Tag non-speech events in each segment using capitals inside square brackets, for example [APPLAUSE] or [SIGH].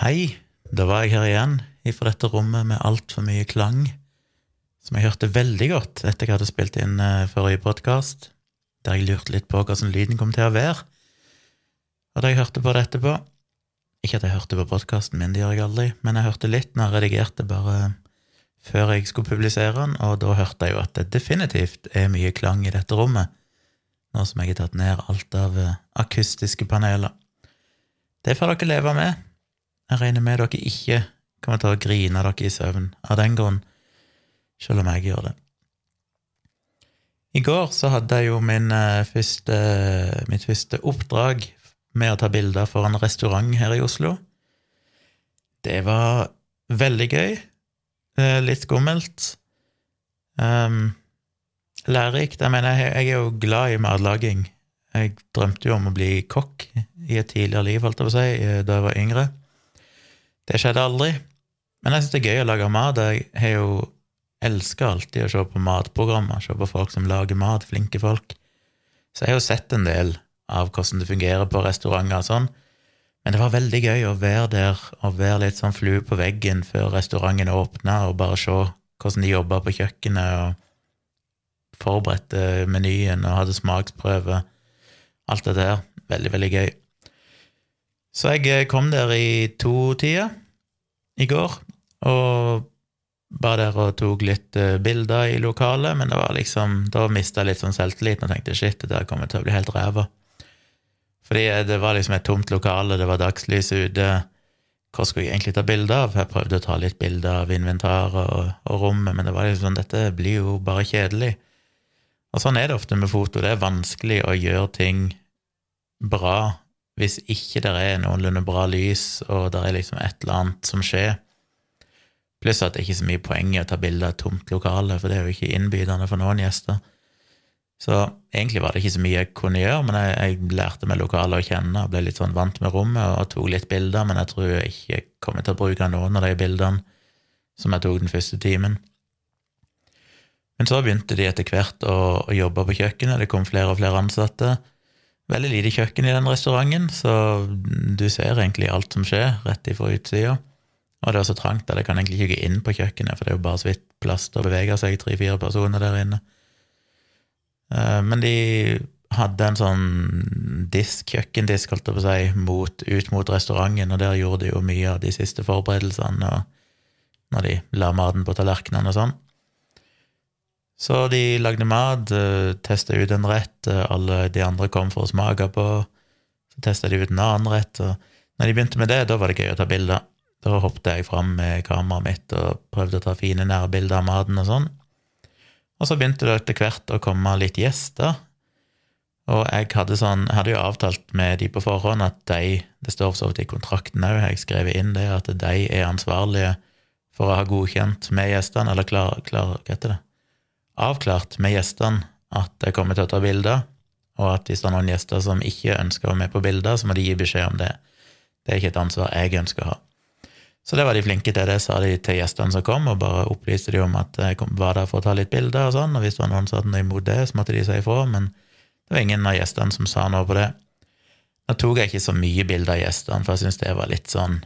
Hei, da var jeg her igjen ifra dette rommet med altfor mye klang, som jeg hørte veldig godt etter jeg hadde spilt inn eh, forrige podkast, der jeg lurte litt på hvordan lyden kom til å være. Og da jeg hørte på det etterpå Ikke at jeg hørte på podkasten min, det gjør jeg aldri, men jeg hørte litt når jeg redigerte bare før jeg skulle publisere den, og da hørte jeg jo at det definitivt er mye klang i dette rommet, nå som jeg har tatt ned alt av eh, akustiske paneler. Det får dere leve med. Jeg regner med dere ikke kommer til å grine dere i søvn av den grunn, selv om jeg gjør det. I går så hadde jeg jo min eh, første, mitt første oppdrag med å ta bilder for en restaurant her i Oslo. Det var veldig gøy. Eh, litt skummelt. Um, lærerikt. Jeg mener, jeg, er jo glad i matlaging. Jeg drømte jo om å bli kokk i et tidligere liv, holdt jeg på å si, eh, da jeg var yngre. Det skjedde aldri. Men jeg syns det er gøy å lage mat. Jeg har jo elsker alltid å se på matprogrammer, se på folk som lager mat, flinke folk. Så jeg har jo sett en del av hvordan det fungerer på restauranter og sånn. Men det var veldig gøy å være der og være litt sånn flue på veggen før restauranten åpna, og bare se hvordan de jobba på kjøkkenet og forberedte menyen og hadde smaksprøve. Alt det der. Veldig, veldig gøy. Så jeg kom der i to-tida i går, og var der og tok litt uh, bilder i lokalet, men det var liksom, da mista jeg litt sånn selvtilliten og tenkte shit, det der kommer til å bli helt ræva. Fordi det var liksom et tomt lokale, det var dagslys ute. Hva skulle jeg egentlig ta bilde av? Jeg prøvde å ta litt bilder av inventaret og, og, rommet, men det var liksom sånn, dette blir jo bare kjedelig. Og sånn er det ofte med foto. Det er vanskelig å gjøre ting bra hvis ikke det er noenlunde bra lys, og det er liksom et eller annet som skjer. Pluss at det ikke er så mye poeng i å ta bilde av et tomt lokale, for det er jo ikke innbydende for noen gjester. Så egentlig var det ikke så mye jeg kunne gjøre, men jeg, jeg lærte meg lokalet å kjenne og ble litt sånn vant med rommet og tok litt bilder, men jeg tror jeg ikke kommer til å bruke noen av de bildene som jeg tok den første timen. Men så begynte de etter hvert å, å jobbe på kjøkkenet, det kom flere og flere ansatte. Veldig lite kjøkken i den restauranten, så du ser egentlig alt som skjer, rett ifra utsida. Og det er så trangt at jeg kan egentlig ikke gå inn på kjøkkenet, for det er jo bare så vidt plass til å bevege seg tre-fire personer der inne. Eh, men de hadde en sånn disk, kjøkkendisk, holdt jeg på å si, mot, ut mot restauranten, og der gjorde de jo mye av de siste forberedelsene, og når de la maten på tallerkenene og sånn. Så de lagde mat, eh, testa ut en rett, eh, alle de andre kom for å smake på. Så testa de ut en annen rett, og når de begynte med det, da var det gøy å ta bilder. Da hoppet jeg fram med kameraet mitt og prøvde å ta fine nærbilder av maten og sånn. Og så begynte det etter hvert å komme litt gjester, og jeg hadde, sånn, hadde jo avtalt med de på forhånd at de Det står så vidt i kontrakten òg, jeg skrev inn det, at de er ansvarlige for å ha godkjent med gjestene, eller klar, klar Hva heter det? Avklart med gjestene at jeg kommer til å ta bilder, og at hvis det er noen gjester som ikke ønsker å være med på bilder, så må de gi beskjed om det. Det er ikke et ansvar jeg ønsker å ha. Så det var de flinke til. Det sa de til gjestene som kom, og bare opplyste de om at jeg var der for å ta litt bilder og sånn, og hvis det var noen som hadde noe imot det, så måtte de si ifra, men det var ingen av gjestene som sa noe på det. Nå tok jeg ikke så mye bilder av gjestene, for jeg syntes det var litt sånn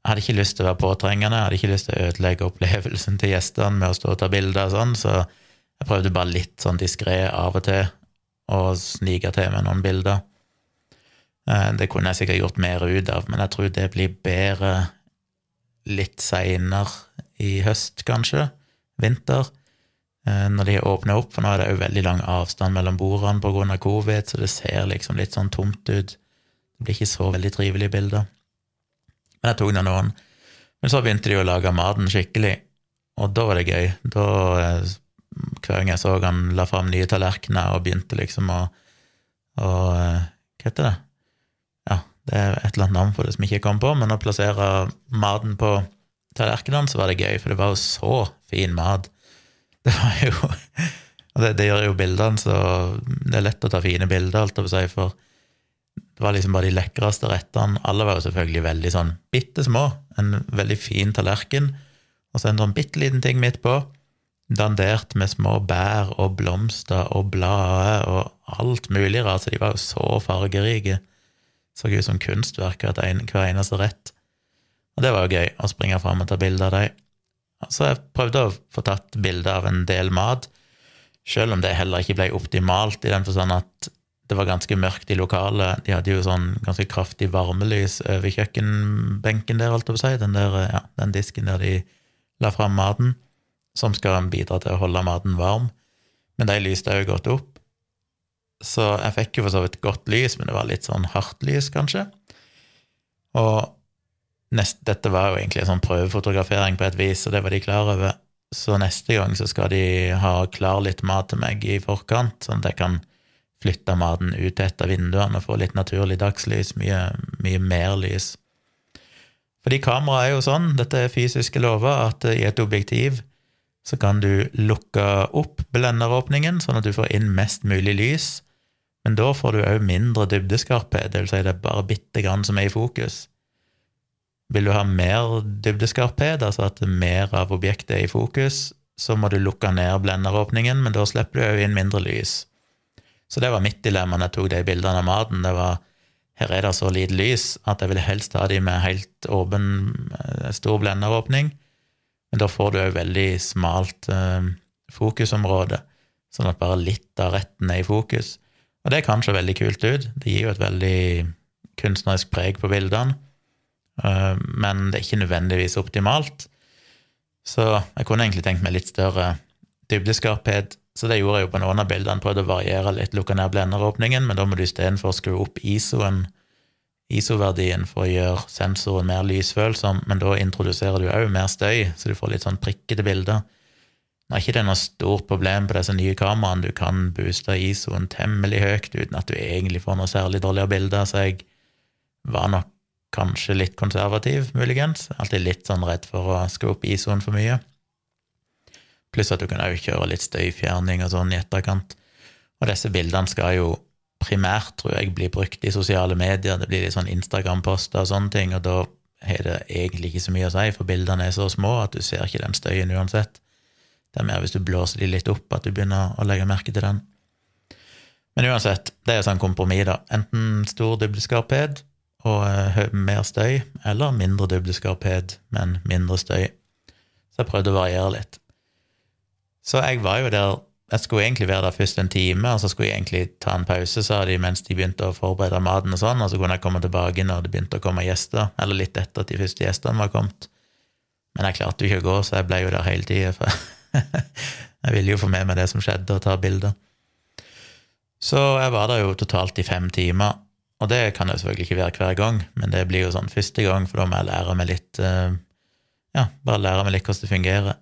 Jeg hadde ikke lyst til å være påtrengende, jeg hadde ikke lyst til å ødelegge opplevelsen til gjestene med å stå og ta bilder og sånn, så jeg prøvde bare litt sånn diskré av og til å snike til med noen bilder. Eh, det kunne jeg sikkert gjort mer ut av, men jeg tror det blir bedre litt seinere i høst, kanskje. Vinter. Eh, når de åpner opp, for nå er det jo veldig lang avstand mellom bordene pga. covid, så det ser liksom litt sånn tomt ut. Det blir ikke så veldig trivelige bilder. Men jeg tok nå noen. Men så begynte de å lage maten skikkelig, og da var det gøy. Da eh, hver gang jeg så han la fram nye tallerkener og begynte liksom å, å eh, Hva heter det? Ja, det er et eller annet navn for det som ikke kom på, men å plassere maten på tallerkenene, så var det gøy, for det var jo så fin mat. [LAUGHS] Det var jo Og det, det gjør jo bildene så Det er lett å ta fine bilder, alt jeg seg, for det var liksom bare de lekreste rettene. Alle var jo selvfølgelig veldig sånn bitte små. En veldig fin tallerken, og så en sånn bitte liten ting midt på dandert med små bær og blomster og blader og alt mulig rart, så de var jo så fargerike. Så ut som kunstverk hver eneste rett. Og det var jo gøy, å springe fram og ta bilde av dem. Så jeg prøvde å få tatt bilde av en del mat, selv om det heller ikke ble optimalt, i den forstand at det var ganske mørkt i lokalet. De hadde jo sånn ganske kraftig varmelys over kjøkkenbenken der, holdt jeg på si, den, der, ja, den disken der de la fram maten, som skal bidra til å holde maten varm. Men de lyste òg godt opp. Så jeg fikk jo for så vidt godt lys, men det var litt sånn hardt lys, kanskje. Og nest, dette var jo egentlig en sånn prøvefotografering på et vis, og det var de klar over. Så neste gang så skal de ha klar litt mat til meg i forkant, sånn at jeg kan flytte maten ut etter vinduene og få litt naturlig dagslys, mye, mye mer lys. Fordi kamera er jo sånn, dette er fysiske lover, at i et objektiv så kan du lukke opp blenderåpningen, sånn at du får inn mest mulig lys, men da får du òg mindre dybdeskarphet, vil si det er bare bitte grann som er i fokus. Vil du ha mer dybdeskarphet, altså at mer av objektet er i fokus, så må du lukke ned blenderåpningen, men da slipper du òg inn mindre lys. Så det var mitt dilemma når jeg tok de bildene av maten. Det var her er det så lite lys at jeg vil helst ha de med helt åpen, eh, stor blenderåpning, men da får du òg veldig smalt eh, fokusområde, sånn at bare litt av retten er i fokus. Og det kan se veldig kult ut. Det gir jo et veldig kunstnerisk preg på bildene. Eh, men det er ikke nødvendigvis optimalt. Så jeg kunne egentlig tenkt meg litt større dybdeskarphet, så det gjorde jeg jo på noen av bildene. Prøvde å variere litt, lukke ned blenderåpningen, men da må du istedenfor skru opp ISO-en, ISO-verdien, for å gjøre sensoren mer lysfølsom, men da introduserer du òg mer støy, så du får litt sånn prikkete bilder. Nå er ikke det noe stort problem på disse nye kameraene, du kan booste ISO-en temmelig høyt uten at du egentlig får noe særlig dårligere bilder, så jeg var nok Kanskje litt konservativ, muligens. Alltid litt sånn redd for å skru opp ISO-en for mye. Pluss at du kan òg kjøre litt støyfjerning og sånn i etterkant. Og disse bildene skal jo primært, tror jeg, bli brukt i sosiale medier. Det blir litt sånn Instagram-poster og sånne ting, og da har det egentlig ikke så mye å si, for bildene er så små at du ser ikke den støyen uansett. Det er mer hvis du blåser de litt opp, at du begynner å legge merke til den. Men uansett, det er sånn kompromiss, da. Enten stor dybdeskarphet, og uh, mer støy, eller mindre dybdeskarphet, men mindre støy. Så jeg prøvde å variere litt. Så jeg var jo der Jeg skulle egentlig være der først en time, og så skulle jeg egentlig ta en pause, sa de, mens de begynte å forberede maten og sånn, og så kunne jeg komme tilbake når det begynte å komme gjester, eller litt etter at de første gjestene var kommet. Men jeg klarte jo ikke å gå, så jeg ble jo der hele tida, for [LAUGHS] jeg ville jo få med meg det som skjedde, og ta bilder. Så jeg var der jo totalt i fem timer, og det kan jo selvfølgelig ikke være hver gang, men det blir jo sånn første gang, for da må jeg lære meg litt eh, Ja, bare lære meg litt hvordan det fungerer.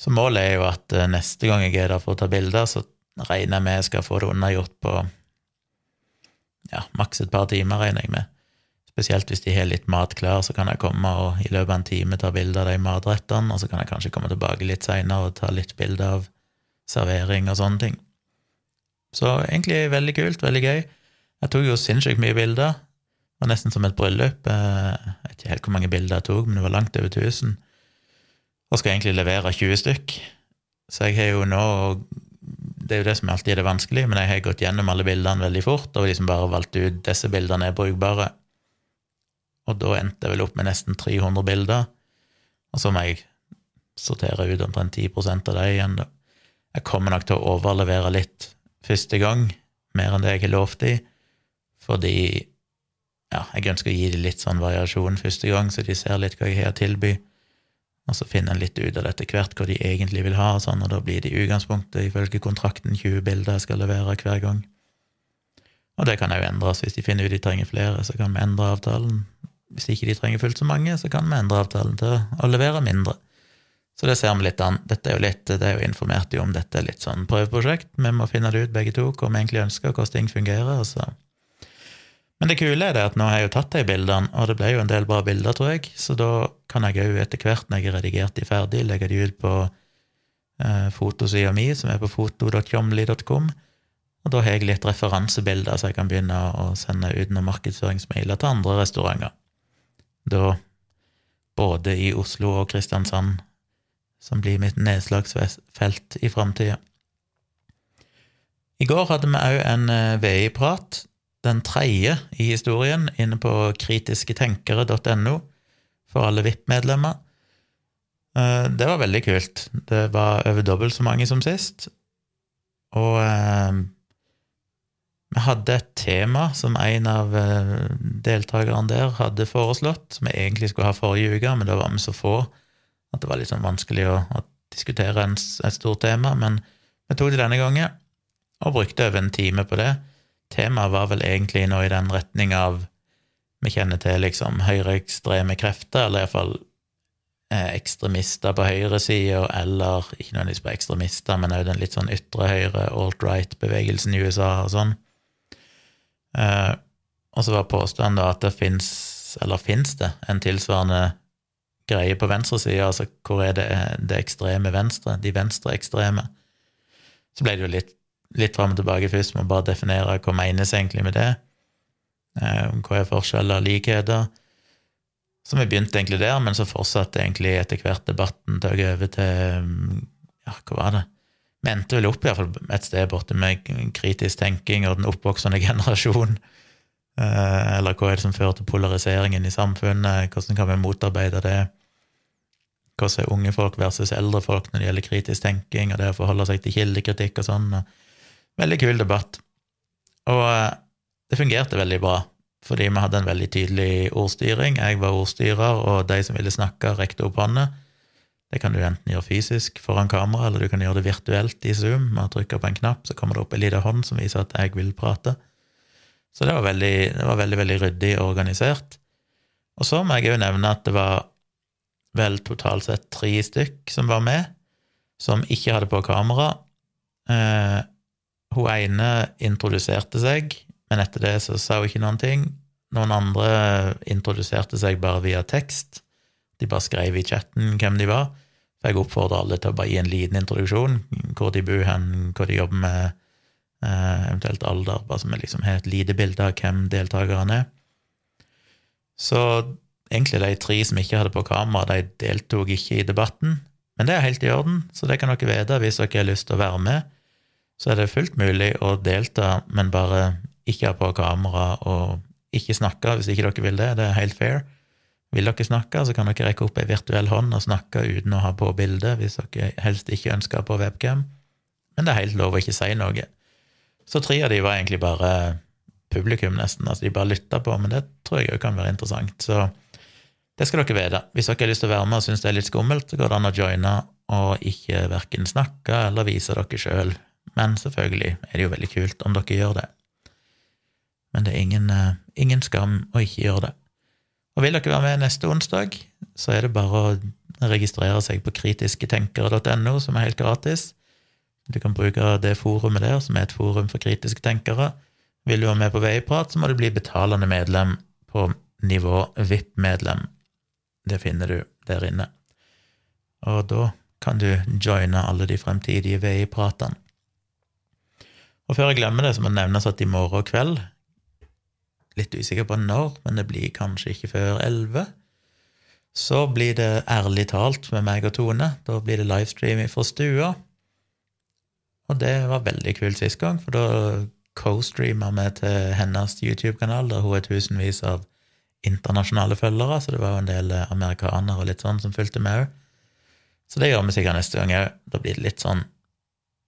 Så målet er jo at eh, neste gang jeg er der for å ta bilder, så regner jeg med jeg skal få det unnagjort på ja, maks et par timer, regner jeg med. Spesielt hvis de har litt mat klar, så kan jeg komme og i løpet av en time ta bilde av de matrettene, og så kan jeg kanskje komme tilbake litt seinere og ta litt bilde av servering og sånne ting. Så egentlig veldig kult, veldig gøy. Jeg tok jo sinnssykt mye bilder. Det var nesten som et bryllup. Jeg vet ikke helt hvor mange bilder jeg tok, men det var langt over 1000. Og skal egentlig levere 20 stykk. Så jeg har jo nå Det er jo det som alltid er det vanskelig, men jeg har gått gjennom alle bildene veldig fort og liksom bare valgt ut disse bildene er brukbare. Og da endte jeg vel opp med nesten 300 bilder. Og så må jeg sortere ut omtrent 10 av dem igjen, da. Jeg kommer nok til å overlevere litt første gang, mer enn det jeg har lovt i fordi ja, jeg ønsker å gi dem litt sånn variasjon første gang, så de ser litt hva jeg har å tilby, og så finner en litt ut av dette hvert hva de egentlig vil ha, og sånn, og da blir det i utgangspunktet ifølge kontrakten 20 bilder jeg skal levere hver gang. Og det kan jo endres. Hvis de finner ut de trenger flere, så kan vi endre avtalen. Hvis ikke de trenger fullt så mange, så kan vi endre avtalen til å levere mindre. Så det ser vi litt an. Dette er jo litt, det er jo informert om dette er litt sånn prøveprosjekt. Vi må finne det ut begge to, hva vi egentlig ønsker, hvordan ting fungerer. og så men det kule er det at nå har jeg jo tatt de bildene, og det ble jo en del bra bilder, tror jeg, så da kan jeg òg etter hvert, når jeg har redigert de ferdig, legge de ut på eh, fotosida mi, som er på foto.tjomli.com, og da har jeg litt referansebilder, så jeg kan begynne å sende ut noen markedsføringsmailer til andre restauranter. Da både i Oslo og Kristiansand, som blir mitt nedslagsfelt i framtida. I går hadde vi òg en eh, VI-prat den tredje i historien inne på kritisketenkere.no. for alle VIP-medlemmer. Eh, det var veldig kult. Det var over dobbelt så mange som sist. Og eh, vi hadde et tema som en av eh, deltakerne der hadde foreslått, som vi egentlig skulle ha forrige uke, men da var vi så få at det var litt sånn vanskelig å, å diskutere en, et stort tema. Men vi tok det denne gangen, og brukte over en time på det. Temaet var vel egentlig noe i den retning av vi kjenner til liksom høyreekstreme krefter, eller iallfall eh, ekstremister på høyresida, eller ikke nødvendigvis på ekstremister, men òg den litt sånn ytre høyre, alt-right-bevegelsen i USA og sånn. Eh, og så var påstanden da at det fins, eller fins det, en tilsvarende greie på venstresida, altså hvor er det det ekstreme venstre, de venstreekstreme? Så ble det jo litt, litt fram og tilbake først med å bare definere hva menes egentlig med det. Eh, hva er forskjeller og likheter? Så vi begynte egentlig der, men så fortsatte egentlig etter hvert debatten til å over til Ja, hva var det? Vi endte vel opp i hvert fall et sted borte med kritisk tenking og den oppvoksende [LAUGHS] generasjon. Eh, eller hva er det som fører til polariseringen i samfunnet? Hvordan kan vi motarbeide det? Hvordan er unge folk versus eldre folk når det gjelder kritisk tenking, og det å forholde seg til kildekritikk og sånn? Veldig kul debatt. Og eh, det fungerte veldig bra, fordi vi hadde en veldig tydelig ordstyring. Jeg var ordstyrer, og de som ville snakke, rekte opp hånda. Det kan du enten gjøre fysisk foran kamera, eller du kan gjøre det virtuelt i Zoom. Med å trykke på en knapp, så kommer det opp en liten hånd som viser at jeg vil prate. Så det var veldig, det var veldig, veldig ryddig og organisert. Og så må jeg òg nevne at det var vel totalt sett tre stykk som var med, som ikke hadde på kamera. Eh, hun ene introduserte seg, men etter det så sa hun ikke noen ting. Noen andre introduserte seg bare via tekst. De bare skrev i chatten hvem de var. For jeg oppfordrer alle til å bare gi en liten introduksjon. Hvor de bor hen, hvor de jobber med, eh, eventuelt alder, bare så vi liksom har et lite bilde av hvem deltakerne er. Så egentlig de tre som ikke hadde på kamera, de deltok ikke i debatten. Men det er helt i orden, så det kan dere vite hvis dere har lyst til å være med. Så er det fullt mulig å delta, men bare ikke ha på kamera og ikke snakke hvis ikke dere vil det. Det er helt fair. Vil dere snakke, så kan dere rekke opp ei virtuell hånd og snakke uten å ha på bilde, hvis dere helst ikke ønsker på webcam. Men det er helt lov å ikke si noe. Så tre av de var egentlig bare publikum, nesten. Altså de bare lytta på, men det tror jeg òg kan være interessant. Så det skal dere vite. Hvis dere har lyst til å være med og syns det er litt skummelt, så går det an å joine og ikke verken snakke eller vise dere sjøl. Men selvfølgelig er det jo veldig kult om dere gjør det men det er ingen, eh, ingen, skam å ikke gjøre det. Og vil dere være med neste onsdag, så er det bare å registrere seg på kritisketenkere.no, som er helt gratis. Du kan bruke det forumet der, som er et forum for kritiske tenkere. Vil du være med på Veiprat, så må du bli betalende medlem på nivå VIP-medlem. Det finner du der inne. Og da kan du joine alle de fremtidige Veipratene. Og før jeg glemmer det, så må det nevnes at i morgen kveld litt usikker på når, men det blir kanskje ikke før elleve. Så blir det Ærlig talt med meg og Tone. Da blir det livestream fra stua. Og det var veldig kult sist gang, for da co-streama vi til hennes YouTube-kanal, der hun er tusenvis av internasjonale følgere, så det var jo en del amerikanere og litt sånn som fulgte med òg. Så det gjør vi sikkert neste gang òg. Da blir det litt sånn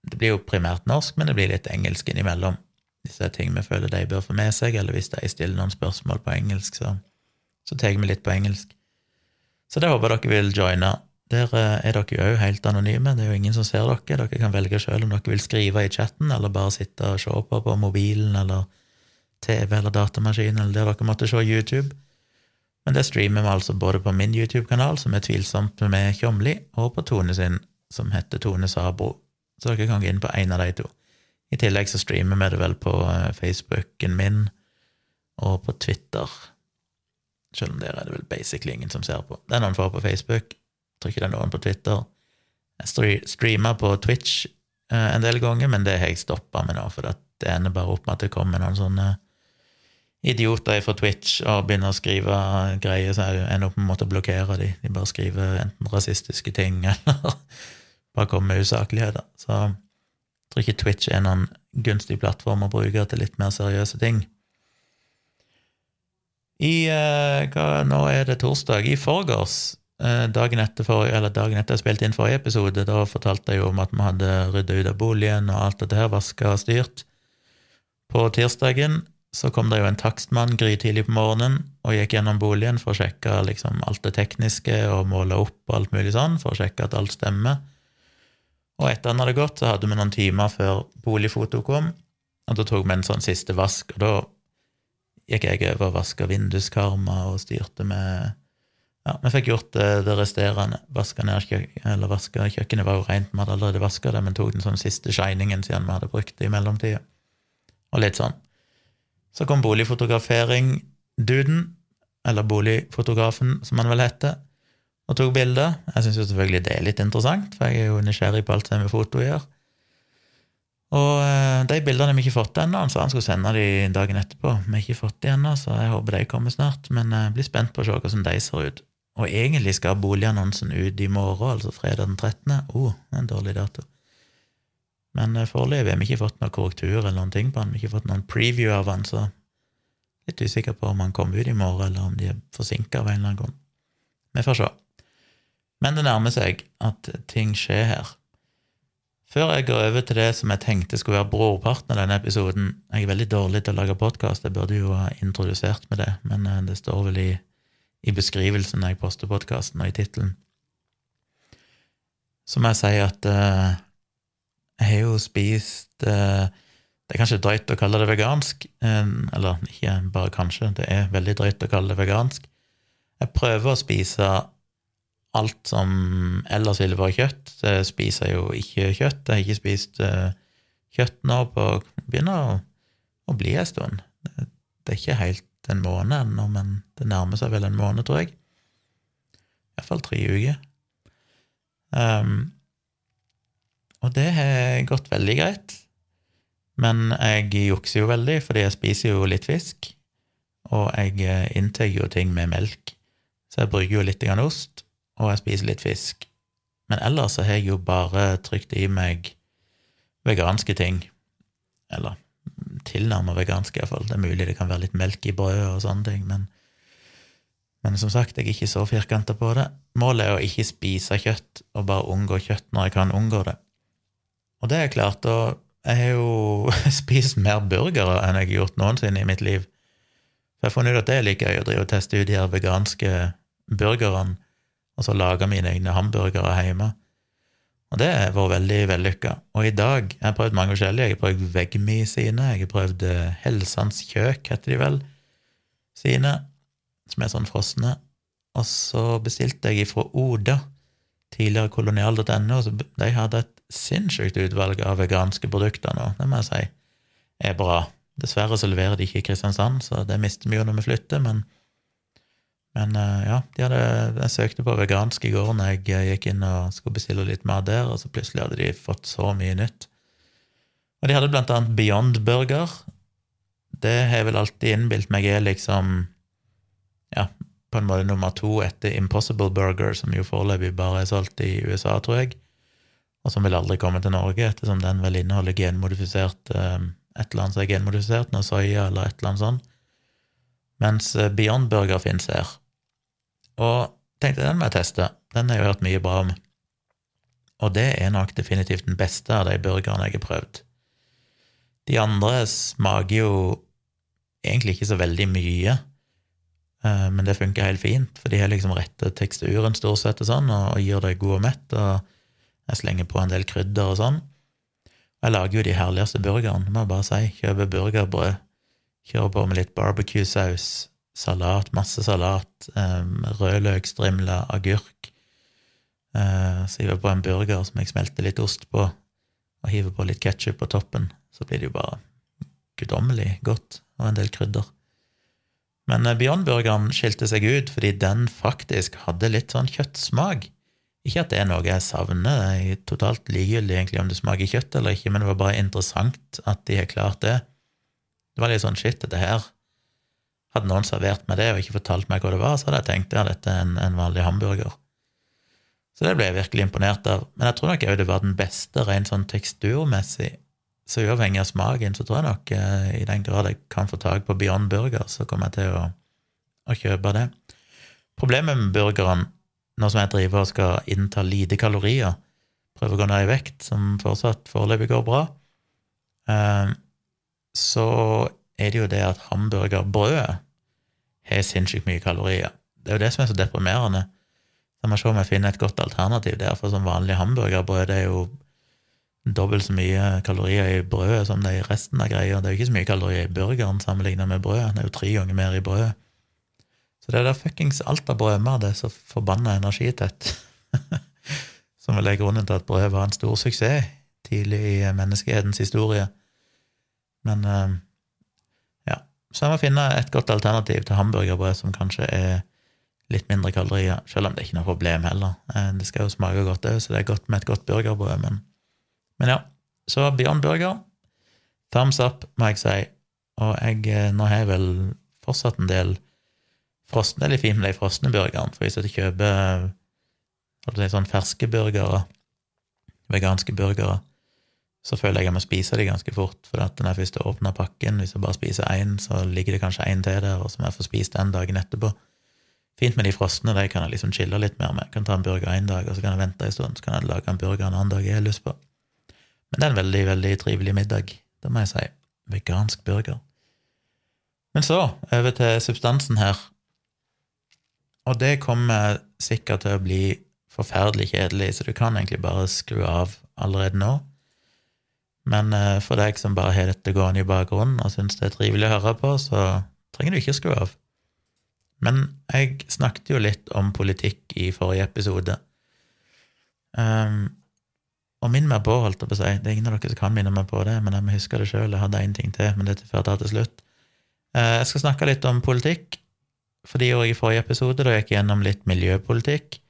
Det blir jo primært norsk, men det blir litt engelsk innimellom hvis det er ting vi føler de bør få med seg, eller hvis de stiller noen spørsmål på engelsk, så, så tar vi litt på engelsk. Så det håper dere vil joine. Der eh, er dere jo helt anonyme, det er jo ingen som ser dere. Dere kan velge sjøl om dere vil skrive i chatten, eller bare sitte og se på på mobilen eller TV eller datamaskin, eller der dere måtte se YouTube. Men det streamer vi altså både på min YouTube-kanal, som er tvilsomt med Tjomli, og på Tone sin, som heter Tone Sabro. Så dere kan gå inn på en av de to. I tillegg så streamer vi det vel på eh, Facebooken min og på Twitter. Selv om der er det vel basically ingen som ser på. Det er noen få på Facebook. Jeg tror ikke det er noen på Twitter. Jeg streamer på Twitch eh, en del ganger, men det har jeg stoppa med nå, for det ender bare opp med at det kommer noen sånne idioter fra Twitch og begynner å skrive greier, så jeg ender opp med å blokkere de. De bare skriver enten rasistiske ting [LAUGHS] eller bare kommer med usakligheter. Så tror ikke Twitch er noen gunstig plattform å bruke til litt mer seriøse ting. I eh, hva, Nå er det torsdag. I forgårs, eh, dagen etter, for, eller dagen etter jeg spilte inn forrige episode, da fortalte jeg jo om at vi hadde rydda ut av boligen og alt dette her, vaska og styrt. På tirsdagen så kom det jo en takstmann grytidlig på morgenen og gikk gjennom boligen for å sjekke liksom, alt det tekniske og måle opp og alt mulig sånn, for å sjekke at alt stemmer. Og etter han hadde gått, så hadde vi noen timer før boligfoto kom, og da tok vi en sånn siste vask, og da gikk jeg over og vaska vinduskarmer og styrte med Ja, vi fikk gjort det, det resterende. Vaska ned kjøkken, eller vaska Kjøkkenet var jo rent, vi hadde allerede vaska det, men tok den sånn siste shiningen siden vi hadde brukt det i mellomtida. Og litt sånn. Så kom boligfotografering-duden, eller boligfotografen, som han vel heter, og tok bilder. Jeg syns selvfølgelig det er litt interessant, for jeg er jo nysgjerrig på alt har med foto å gjøre. Og eh, de bildene har vi ikke fått ennå. Han sa han skulle sende de dagen etterpå. Vi har ikke fått de ennå, så jeg håper de kommer snart. Men jeg blir spent på å se hvordan de ser ut. Og egentlig skal boligannonsen ut i morgen, altså fredag den 13. Å, oh, en dårlig dato. Men eh, foreløpig har vi ikke fått noen korrektur eller noen ting på den. Vi har ikke fått noen preview av den, så litt usikker på om han kommer ut i morgen, eller om de er forsinka av en eller annen grunn. Vi får se. Men det nærmer seg at ting skjer her. Før jeg går over til det som jeg tenkte skulle være brorparten av denne episoden Jeg er veldig dårlig til å lage podkast, jeg burde jo ha introdusert med det, men eh, det står vel i, i beskrivelsen når jeg poster podkasten, og i tittelen. Så må jeg si at uh, jeg har jo spist uh, Det er kanskje drøyt å kalle det vegansk, uh, eller ikke bare kanskje, det er veldig drøyt å kalle det vegansk. Jeg prøver å spise alt som ellers ville vært kjøtt. Jeg spiser jo ikke kjøtt. Jeg har ikke spist uh, kjøtt nå på Begynner å, å bli en stund. Det, det, er ikke helt en måned ennå, men det nærmer seg vel en måned, tror jeg. Iallfall tre uker. Um, og det har gått veldig greit. Men jeg jukser jo veldig, fordi jeg spiser jo litt fisk. Og jeg eh, inntar jo ting med melk. Så jeg bruker jo litt ost og jeg spiser litt fisk. Men ellers så har jeg jo bare trykt i meg veganske ting. Eller tilnærmet veganske, iallfall. Det er mulig det kan være litt melk i brødet og sånne ting, men, men som sagt, jeg er ikke så firkanta på det. Målet er å ikke spise kjøtt, og bare unngå kjøtt når jeg kan unngå det. Og det er klart, og jeg har jo [LAUGHS] spist mer burgere enn jeg har gjort noensinne i mitt liv. For jeg har funnet ut at det er like gøy å drive og teste ut de her veganske burgerne og så lage mine egne hamburgere hjemme. Og det har vært veldig vellykka. Og i dag jeg har prøvd mange forskjellige. Jeg har prøvd Vegmi sine, jeg har prøvd eh, Helsans kjøk, heter de vel, sine, som er sånn frosne. Og så bestilte jeg ifra Oda, tidligere kolonial.no, så de hadde et sinnssykt utvalg av veganske produkter nå, det må jeg si er bra. Dessverre så leverer de ikke i Kristiansand, så det mister vi jo når vi flytter, men men uh, ja, de hadde, jeg søkte på vegansk i går når jeg eh, gikk inn og skulle bestille litt mer der, og så plutselig hadde de fått så mye nytt. Og de hadde blant annet Beyond Burger. Det har jeg vel alltid innbilt meg er liksom ja, på en måte nummer to etter Impossible Burger, som jo foreløpig bare er solgt i USA, tror jeg, og som vil aldri komme til Norge, ettersom den vel inneholder genmodifisert um, et eller annet som er genmodifisert, noe soya eller et eller annet sånt. Mens Beyond Burger fins her. Og tenkte den må jeg teste. Den har jeg hørt mye bra om. Og det er nok definitivt den beste av de burgerne jeg har prøvd. De andre smaker jo egentlig ikke så veldig mye, eh, men det funker helt fint, for de har liksom rette teksturen stort sett og sånn, og gir deg god og mett, og jeg slenger på en del krydder og sånn. Jeg lager jo de herligste burgerne, må jeg bare si. Kjøper burgerbrød, kjører på med litt barbecue-saus, salat, masse salat, um, rødløk, strimler, agurk. Uh, så hiver jeg på en burger som jeg smelter litt ost på, og hiver på litt ketsjup på toppen. Så blir det jo bare guddommelig godt, og en del krydder. Men uh, Beyond-burgeren skilte seg ut fordi den faktisk hadde litt sånn kjøttsmak. Ikke at det er noe jeg savner, det er totalt likegyldig egentlig om det smaker kjøtt eller ikke, men det var bare interessant at de har klart det. Det var litt sånn shit, dette her hadde noen servert meg det og ikke fortalt meg hva det var, så hadde jeg tenkt ja, dette er en, en vanlig hamburger. Så det ble jeg virkelig imponert av. Men jeg tror nok òg det var den beste rent sånn teksturmessig. Så uavhengig av smaken, så tror jeg nok eh, i den grad jeg kan få tak på Beyond Burger, så kommer jeg til å å kjøpe det. Problemet med burgeren, nå som jeg driver og skal innta lite kalorier, prøver å gå ned i vekt, som fortsatt foreløpig går bra, eh, så er det jo det at hamburgerbrødet har sinnssykt mye kalorier. Det er jo det som er så deprimerende. Så må se om jeg finner et godt alternativ der, for som vanlig hamburgerbrød det er jo dobbelt så mye kalorier i brødet som det er i resten av greia. Det er jo ikke så mye kalorier i burgeren sammenlignet med brødet. Det er jo tre ganger mer i brødet. Så det der fuckings alt av brødmer, det er så forbanna energitett. [LAUGHS] som vel er grunnen til at brød var en stor suksess tidlig i menneskehetens historie. Men eh, så jeg må finne et godt alternativ til hamburgerbrød som kanskje er litt mindre kalorier, selv om det er ikke noe problem heller. Eh, det skal jo smake godt òg, så det er godt med et godt burgerbrød, men men ja, så Beyond Burger, thumbs up, må jeg si. Og jeg, eh, nå har jeg vel fortsatt en del frosne, eller fint med de frosne burgerne, for hvis jeg kjøper si, sånn ferske burgere, veganske burgere, så føler jeg jeg må spise de ganske fort, for at når jeg først åpner pakken, hvis jeg bare spiser én, så ligger det kanskje én til der, og så må jeg få spist den dagen etterpå. Fint med de frosne, de kan jeg liksom chille litt mer med. Jeg kan ta en burger én dag, og så kan jeg vente en stund, så kan jeg lage en burger en annen dag jeg har lyst på. Men det er en veldig, veldig trivelig middag, det må jeg si. Vegansk burger. Men så, over til substansen her. Og det kommer sikkert til å bli forferdelig kjedelig, så du kan egentlig bare skru av allerede nå. Men eh, for deg som bare har dette gående i bakgrunnen og syns det er trivelig å høre på, så trenger du ikke skru av. Men jeg snakket jo litt om politikk i forrige episode. Um, og minn meg på, holdt jeg på å si. Det er ingen av dere som kan minne meg på det, men jeg må huske det sjøl. Jeg hadde én ting til, men det er jeg til slutt. Uh, jeg skal snakke litt om politikk, fordi jeg i forrige episode da gikk gjennom litt miljøpolitikk.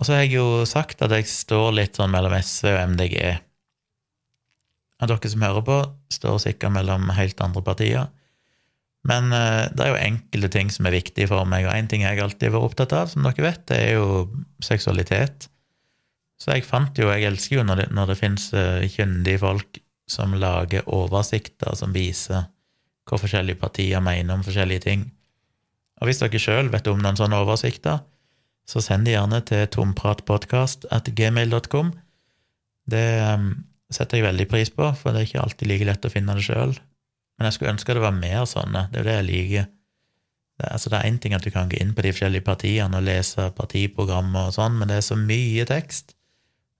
Og så har jeg jo sagt at jeg står litt sånn mellom SV og MDG. Og dere som hører på, står sikkert mellom helt andre partier. Men uh, det er jo enkelte ting som er viktige for meg, og én ting jeg alltid har vært opptatt av, som dere vet, det er jo seksualitet. Så jeg fant jo Jeg elsker jo når det, når det finnes uh, kyndige folk som lager oversikter som viser hva forskjellige partier mener om forskjellige ting. Og hvis dere sjøl vet om noen sånne oversikter, så send de gjerne til tompratpodkast at gmail.com. Det um, setter jeg veldig pris på, for det er ikke alltid like lett å finne det sjøl. Men jeg skulle ønske det var mer sånne. Det er jo det jeg liker. Det, altså, det er én ting at du kan gå inn på de forskjellige partiene og lese partiprogrammer og sånn, men det er så mye tekst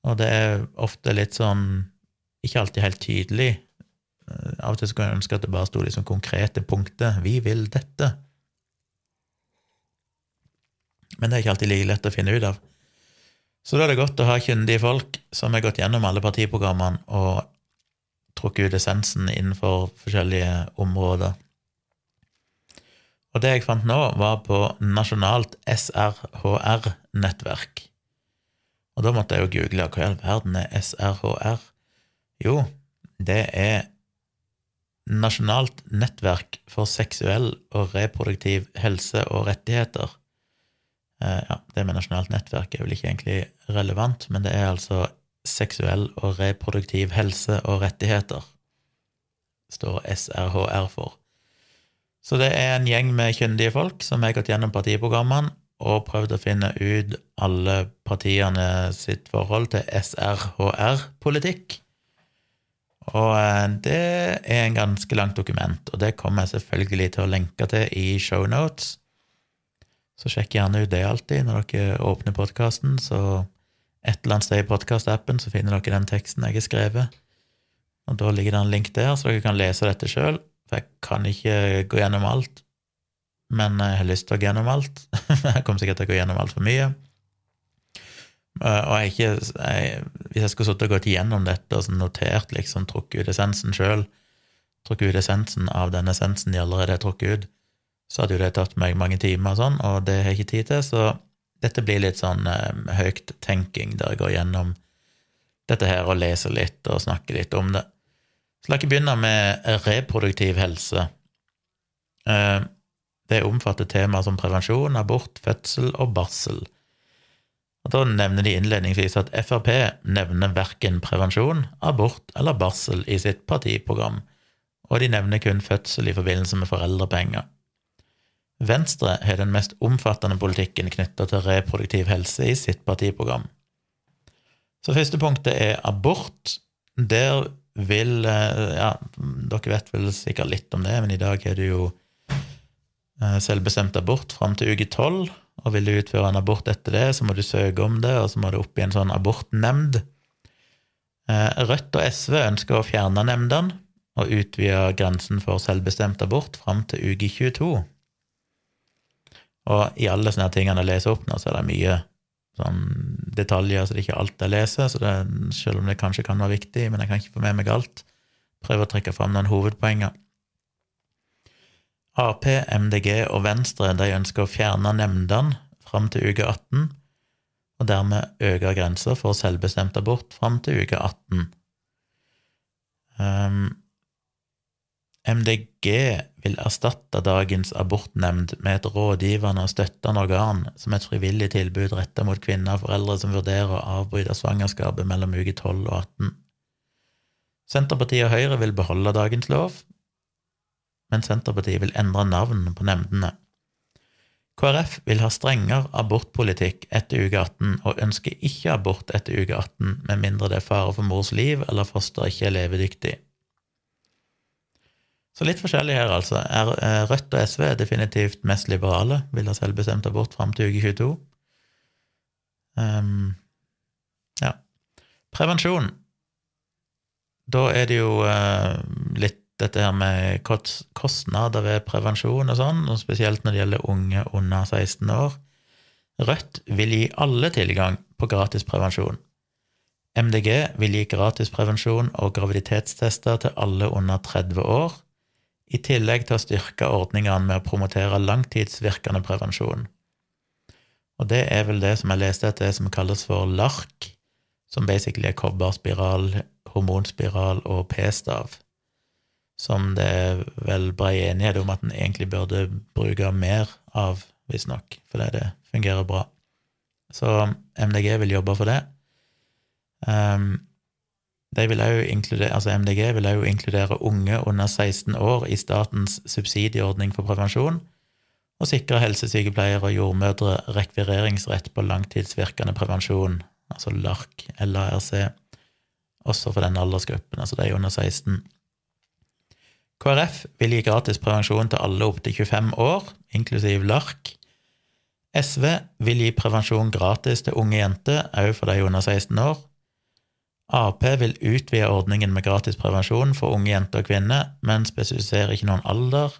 og det er ofte litt sånn ikke alltid helt tydelig. Eh, av og til skulle jeg ønske at det bare sto liksom konkrete punkter. 'Vi vil dette'. Men det er ikke alltid like lett å finne ut av. Så da er det godt å ha kyndige folk som har gått gjennom alle partiprogrammene og trukket ut essensen innenfor forskjellige områder. Og det jeg fant nå, var på Nasjonalt SRHR-nettverk. Og da måtte jeg jo google hva i all verden er SRHR? Jo, det er Nasjonalt nettverk for seksuell og reproduktiv helse og rettigheter. Eh, ja, det med nasjonalt nettverk er vel ikke egentlig relevant, men det er altså seksuell og reproduktiv helse og rettigheter, står SRHR for. Så det er en gjeng med kyndige folk som har gått gjennom partiprogrammene og prøvd å finne ut alle partiene sitt forhold til SRHR-politikk. Og eh, det er en ganske langt dokument, og det kommer jeg selvfølgelig til å lenke til i shownotes. Så sjekk gjerne ut det alltid når dere åpner podkasten, så et eller annet sted i podkastappen så finner dere den teksten jeg har skrevet. Og da ligger det en link der, så dere kan lese dette sjøl, for jeg kan ikke gå gjennom alt men jeg har lyst til å gå gjennom alt. [LAUGHS] jeg kommer sikkert til å gå gjennom altfor mye. Eh, og jeg ikke, jeg, hvis jeg skulle sittet og gått gjennom dette og notert, liksom trukket ut essensen sjøl, trukket ut essensen av den essensen de allerede har trukket ut, så hadde jo det tatt meg mange timer, og sånn, og det har jeg ikke tid til. Så dette blir litt sånn eh, høyt tenking, der jeg går gjennom dette her og leser litt og snakker litt om det. Så la ikke begynne med reproduktiv helse. Eh, det omfatter temaer som prevensjon, abort, fødsel og barsel. Og Da nevner de innledningsvis at Frp nevner verken prevensjon, abort eller barsel i sitt partiprogram, og de nevner kun fødsel i forbindelse med foreldrepenger. Venstre har den mest omfattende politikken knytta til reproduktiv helse i sitt partiprogram. Så første punktet er abort. Der vil eh, Ja, dere vet vel sikkert litt om det, men i dag er det jo eh, selvbestemt abort fram til uke tolv. Og vil du utføre en abort etter det, så må du søke om det, og så må du opp i en sånn abortnemnd. Eh, Rødt og SV ønsker å fjerne nemndene og utvide grensen for selvbestemt abort fram til uke 22. Og i alle sånne tingene jeg leser opp nå, så er det mye sånn detaljer, så det er ikke alt jeg leser, så det, selv om det kanskje kan være viktig, men jeg kan ikke få med meg alt. Prøve å trekke fram noen hovedpoenger. Ap, MDG og Venstre de ønsker å fjerne nemndene fram til uke 18 og dermed øke grensa for selvbestemt abort fram til uke 18. Um, MDG vil erstatte dagens abortnemnd med et rådgivende og støttende organ som et frivillig tilbud rettet mot kvinner og foreldre som vurderer å avbryte svangerskapet mellom uke 12 og 18. Senterpartiet og Høyre vil beholde dagens lov, men Senterpartiet vil endre navn på nemndene. KrF vil ha strengere abortpolitikk etter uke 18 og ønsker ikke abort etter uke 18 med mindre det er fare for mors liv eller foster ikke er levedyktig. Så litt forskjellig her, altså. Eh, Rødt og SV er definitivt mest liberale, vil ha selvbestemt abort fram til uke 22. Um, ehm, ja. Prevensjon. Da er det jo uh, litt dette her med kostnader ved prevensjon og sånn, og spesielt når det gjelder unge under 16 år. Rødt vil gi alle tilgang på gratis prevensjon. MDG vil gi gratis prevensjon og graviditetstester til alle under 30 år, i tillegg til å styrke ordningene med å promotere langtidsvirkende prevensjon. Og det er vel det som jeg leste etter, det som kalles for LARK, som basically er kobberspiral, hormonspiral og p-stav som det er vel brei enighet om at en egentlig burde bruke mer av, visstnok, fordi det fungerer bra. Så MDG vil jobbe for det. Um, de vil altså MDG vil òg inkludere unge under 16 år i statens subsidieordning for prevensjon, og sikre helsesykepleiere og jordmødre rekvireringsrett på langtidsvirkende prevensjon, altså LARC, LARC, også for den aldersgruppen, altså de under 16. KrF vil gi gratis prevensjon til alle opptil 25 år, inklusiv LARC. SV vil gi prevensjon gratis til unge jenter, òg for de under 16 år. Ap vil utvide ordningen med gratis prevensjon for unge jenter og kvinner, men spesifiserer ikke noen alder.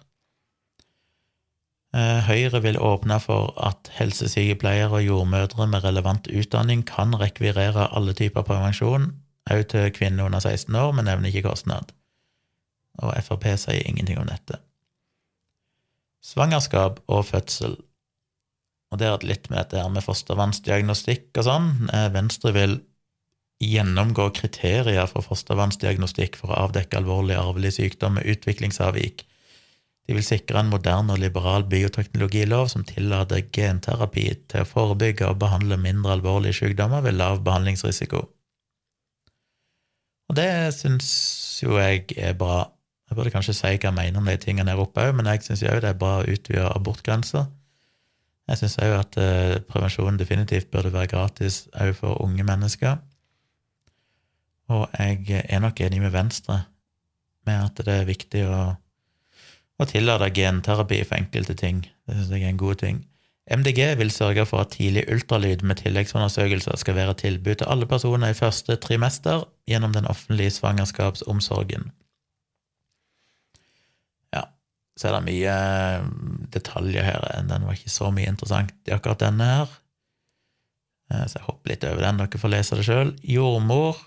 Eh, Høyre vil åpne for at helsesykepleiere og jordmødre med relevant utdanning kan rekvirere alle typer prevensjon, også til kvinner under 16 år, men nevner ikke kostnad og Frp sier ingenting om dette. Svangerskap og fødsel. Og det er litt med dette her med fostervannsdiagnostikk og sånn. Eh, Venstre vil gjennomgå kriterier for fostervannsdiagnostikk for å avdekke alvorlig arvelig sykdom med utviklingsavvik. De vil sikre en moderne og liberal bioteknologilov som tillater genterapi til å forebygge og behandle mindre alvorlige sykdommer ved lav behandlingsrisiko. Og det syns jo jeg er bra. Jeg burde kanskje si hva jeg mener om de tingene her oppe òg, men jeg syns òg det er bra å utvide abortgrensa. Jeg syns òg at prevensjonen prevensjon definitivt burde være gratis òg for unge mennesker. Og jeg er nok enig med Venstre med at det er viktig å, å tillate genterapi for enkelte ting. Det syns jeg er en god ting. MDG vil sørge for at tidlig ultralyd med tilleggsundersøkelser skal være tilbud til alle personer i første trimester gjennom den offentlige svangerskapsomsorgen Ja, så er det mye eh, detaljer her. Den var ikke så mye interessant i akkurat denne her. Eh, så jeg hopper litt over den, dere får lese det sjøl. Jordmor,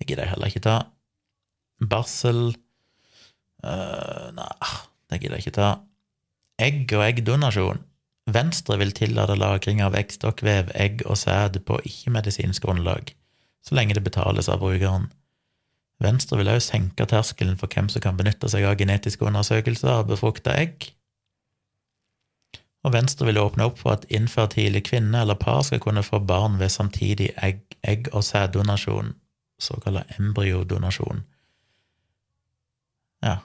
det gidder jeg heller ikke ta. Barsel uh, Nei, det gidder jeg ikke ta. Egg og eggdonasjon. Venstre vil tillate lagring av eggstokkvev, egg og sæd på ikke-medisinsk grunnlag, så lenge det betales av brukeren. Venstre vil også senke terskelen for hvem som kan benytte seg av genetiske undersøkelser av befrukta egg. Og Venstre vil åpne opp for at infertile kvinner eller par skal kunne få barn ved samtidig egg-, egg og sæddonasjon, såkalt embryodonasjon. Ja,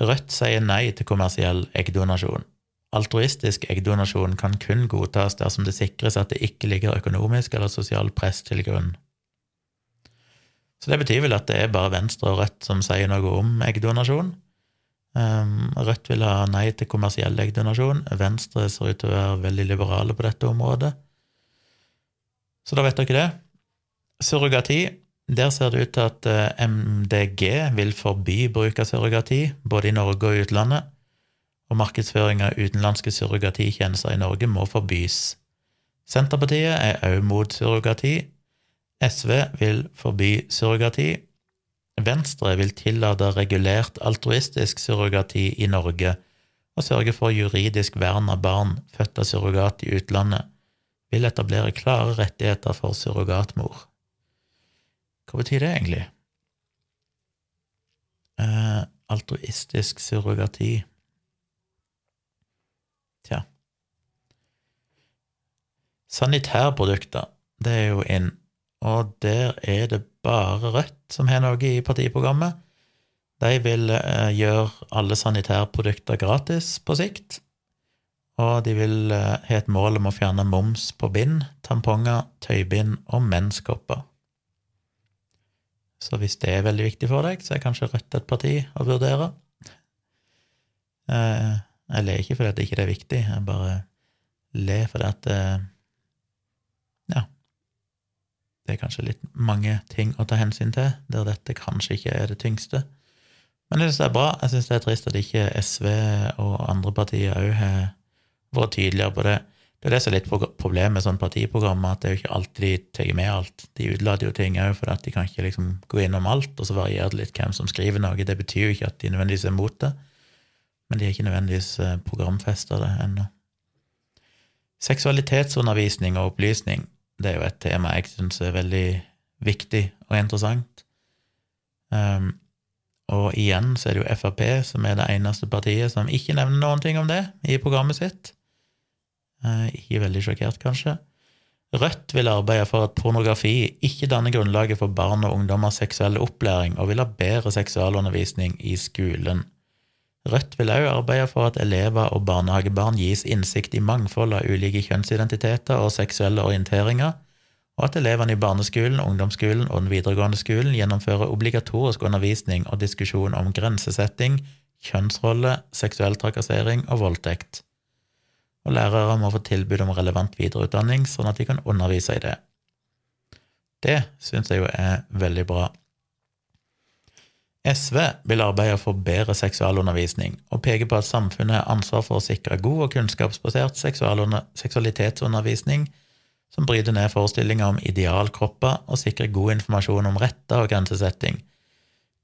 Rødt sier nei til kommersiell eggdonasjon. altruistisk eggdonasjon kan kun godtas dersom det sikres at det ikke ligger økonomisk eller sosial press til grunn. Så det betyr vel at det er bare Venstre og Rødt som sier noe om eggdonasjon. Um, Rødt vil ha nei til kommersiell eggdonasjon. Venstre ser ut til å være veldig liberale på dette området. Så da vet dere det. Surrogati. Der ser det ut til at eh, MDG vil forby bruk av surrogati, både i Norge og utlandet, og markedsføring av utenlandske surrogatikjenester i Norge må forbys. Senterpartiet er òg mot surrogati. SV vil forby surrogati. Venstre vil tillate regulert altruistisk surrogati i Norge og sørge for juridisk vern av barn født av surrogat i utlandet, vil etablere klare rettigheter for surrogatmor. Hva betyr det egentlig? Eh, altruistisk surrogati Tja. Sanitærprodukter, det er jo inn, og der er det bare Rødt som har noe i partiprogrammet. De vil eh, gjøre alle sanitærprodukter gratis på sikt. Og de vil eh, ha et mål om å fjerne moms på bind, tamponger, tøybind og menskopper. Så hvis det er veldig viktig for deg, så er kanskje Rødt et parti å vurdere. Eh, jeg ler ikke fordi det ikke er viktig, jeg bare ler fordi at Ja, det er kanskje litt mange ting å ta hensyn til, der dette kanskje ikke er det tyngste. Men jeg syns det er bra. Jeg syns det er trist at ikke SV og andre partier òg har vært tydeligere på det. Det er det som er litt problemet med sånn partiprogram, at det er jo ikke alltid de tar med alt. De utelater jo ting òg, for at de kan ikke liksom gå innom alt, og så varierer det litt hvem som skriver noe. Det betyr jo ikke at de nødvendigvis er mot det, men de er ikke nødvendigvis eh, programfesta det ennå. Seksualitetsundervisning og opplysning det er jo et tema jeg syns er veldig viktig og interessant. Um, og igjen så er det jo Frp som er det eneste partiet som ikke nevner noen ting om det i programmet sitt. Uh, ikke veldig sjokkert, kanskje. Rødt vil arbeide for at pornografi ikke danner grunnlaget for barn og ungdommers seksuelle opplæring, og vil ha bedre seksualundervisning i skolen. Rødt vil også arbeide for at elever og barnehagebarn gis innsikt i mangfold av ulike kjønnsidentiteter og seksuelle orienteringer, og at elevene i barneskolen, ungdomsskolen og den videregående skolen gjennomfører obligatorisk undervisning og diskusjon om grensesetting, kjønnsrolle, seksuell trakassering og voldtekt. Og lærere må få tilbud om relevant videreutdanning, sånn at de kan undervise i det. Det syns jeg jo er veldig bra. SV vil arbeide for bedre seksualundervisning, og peker på at samfunnet har ansvar for å sikre god og kunnskapsbasert seksualitetsundervisning som bryter ned forestillinger om idealkropper og sikrer god informasjon om retter og grensesetting.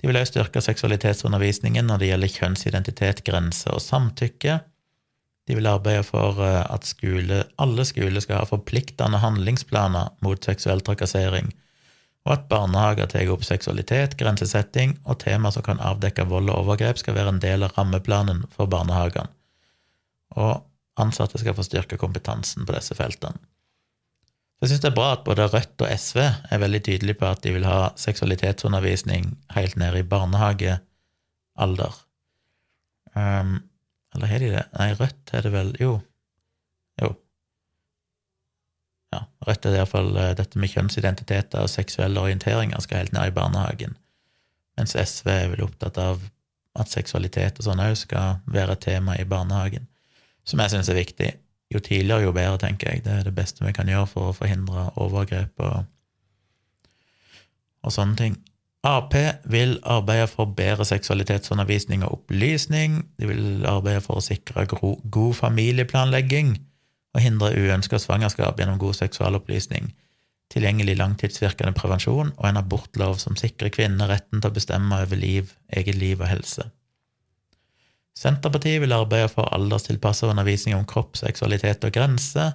De vil også styrke seksualitetsundervisningen når det gjelder kjønnsidentitet, grenser og samtykke. De vil arbeide for eh, at skole, alle skoler skal ha forpliktende handlingsplaner mot seksuell trakassering og at barnehager tar opp seksualitet, grensesetting og tema som kan avdekke vold og overgrep, skal være en del av rammeplanen for barnehagene, og ansatte skal få styrke kompetansen på disse feltene. Jeg syns det er bra at både Rødt og SV er veldig tydelige på at de vil ha seksualitetsundervisning helt ned i barnehagealder. Um, eller har de det? Nei, Rødt er det vel Jo, Jo. ja, Rødt er det iallfall eh, dette med kjønnsidentiteter og seksuelle orienteringer skal helt ned i barnehagen, mens SV er vel opptatt av at seksualitet og sånn òg skal være et tema i barnehagen, som jeg syns er viktig. Jo tidligere, jo bedre, tenker jeg. Det er det beste vi kan gjøre for å forhindre overgrep og, og sånne ting. Ap vil arbeide for bedre seksualitetsundervisning og opplysning. De vil arbeide for å sikre god familieplanlegging og hindre uønska svangerskap gjennom god seksualopplysning, tilgjengelig langtidsvirkende prevensjon og en abortlov som sikrer kvinnene retten til å bestemme over liv, eget liv og helse. Senterpartiet vil arbeide for alderstilpassa undervisning om kropp, seksualitet og grenser.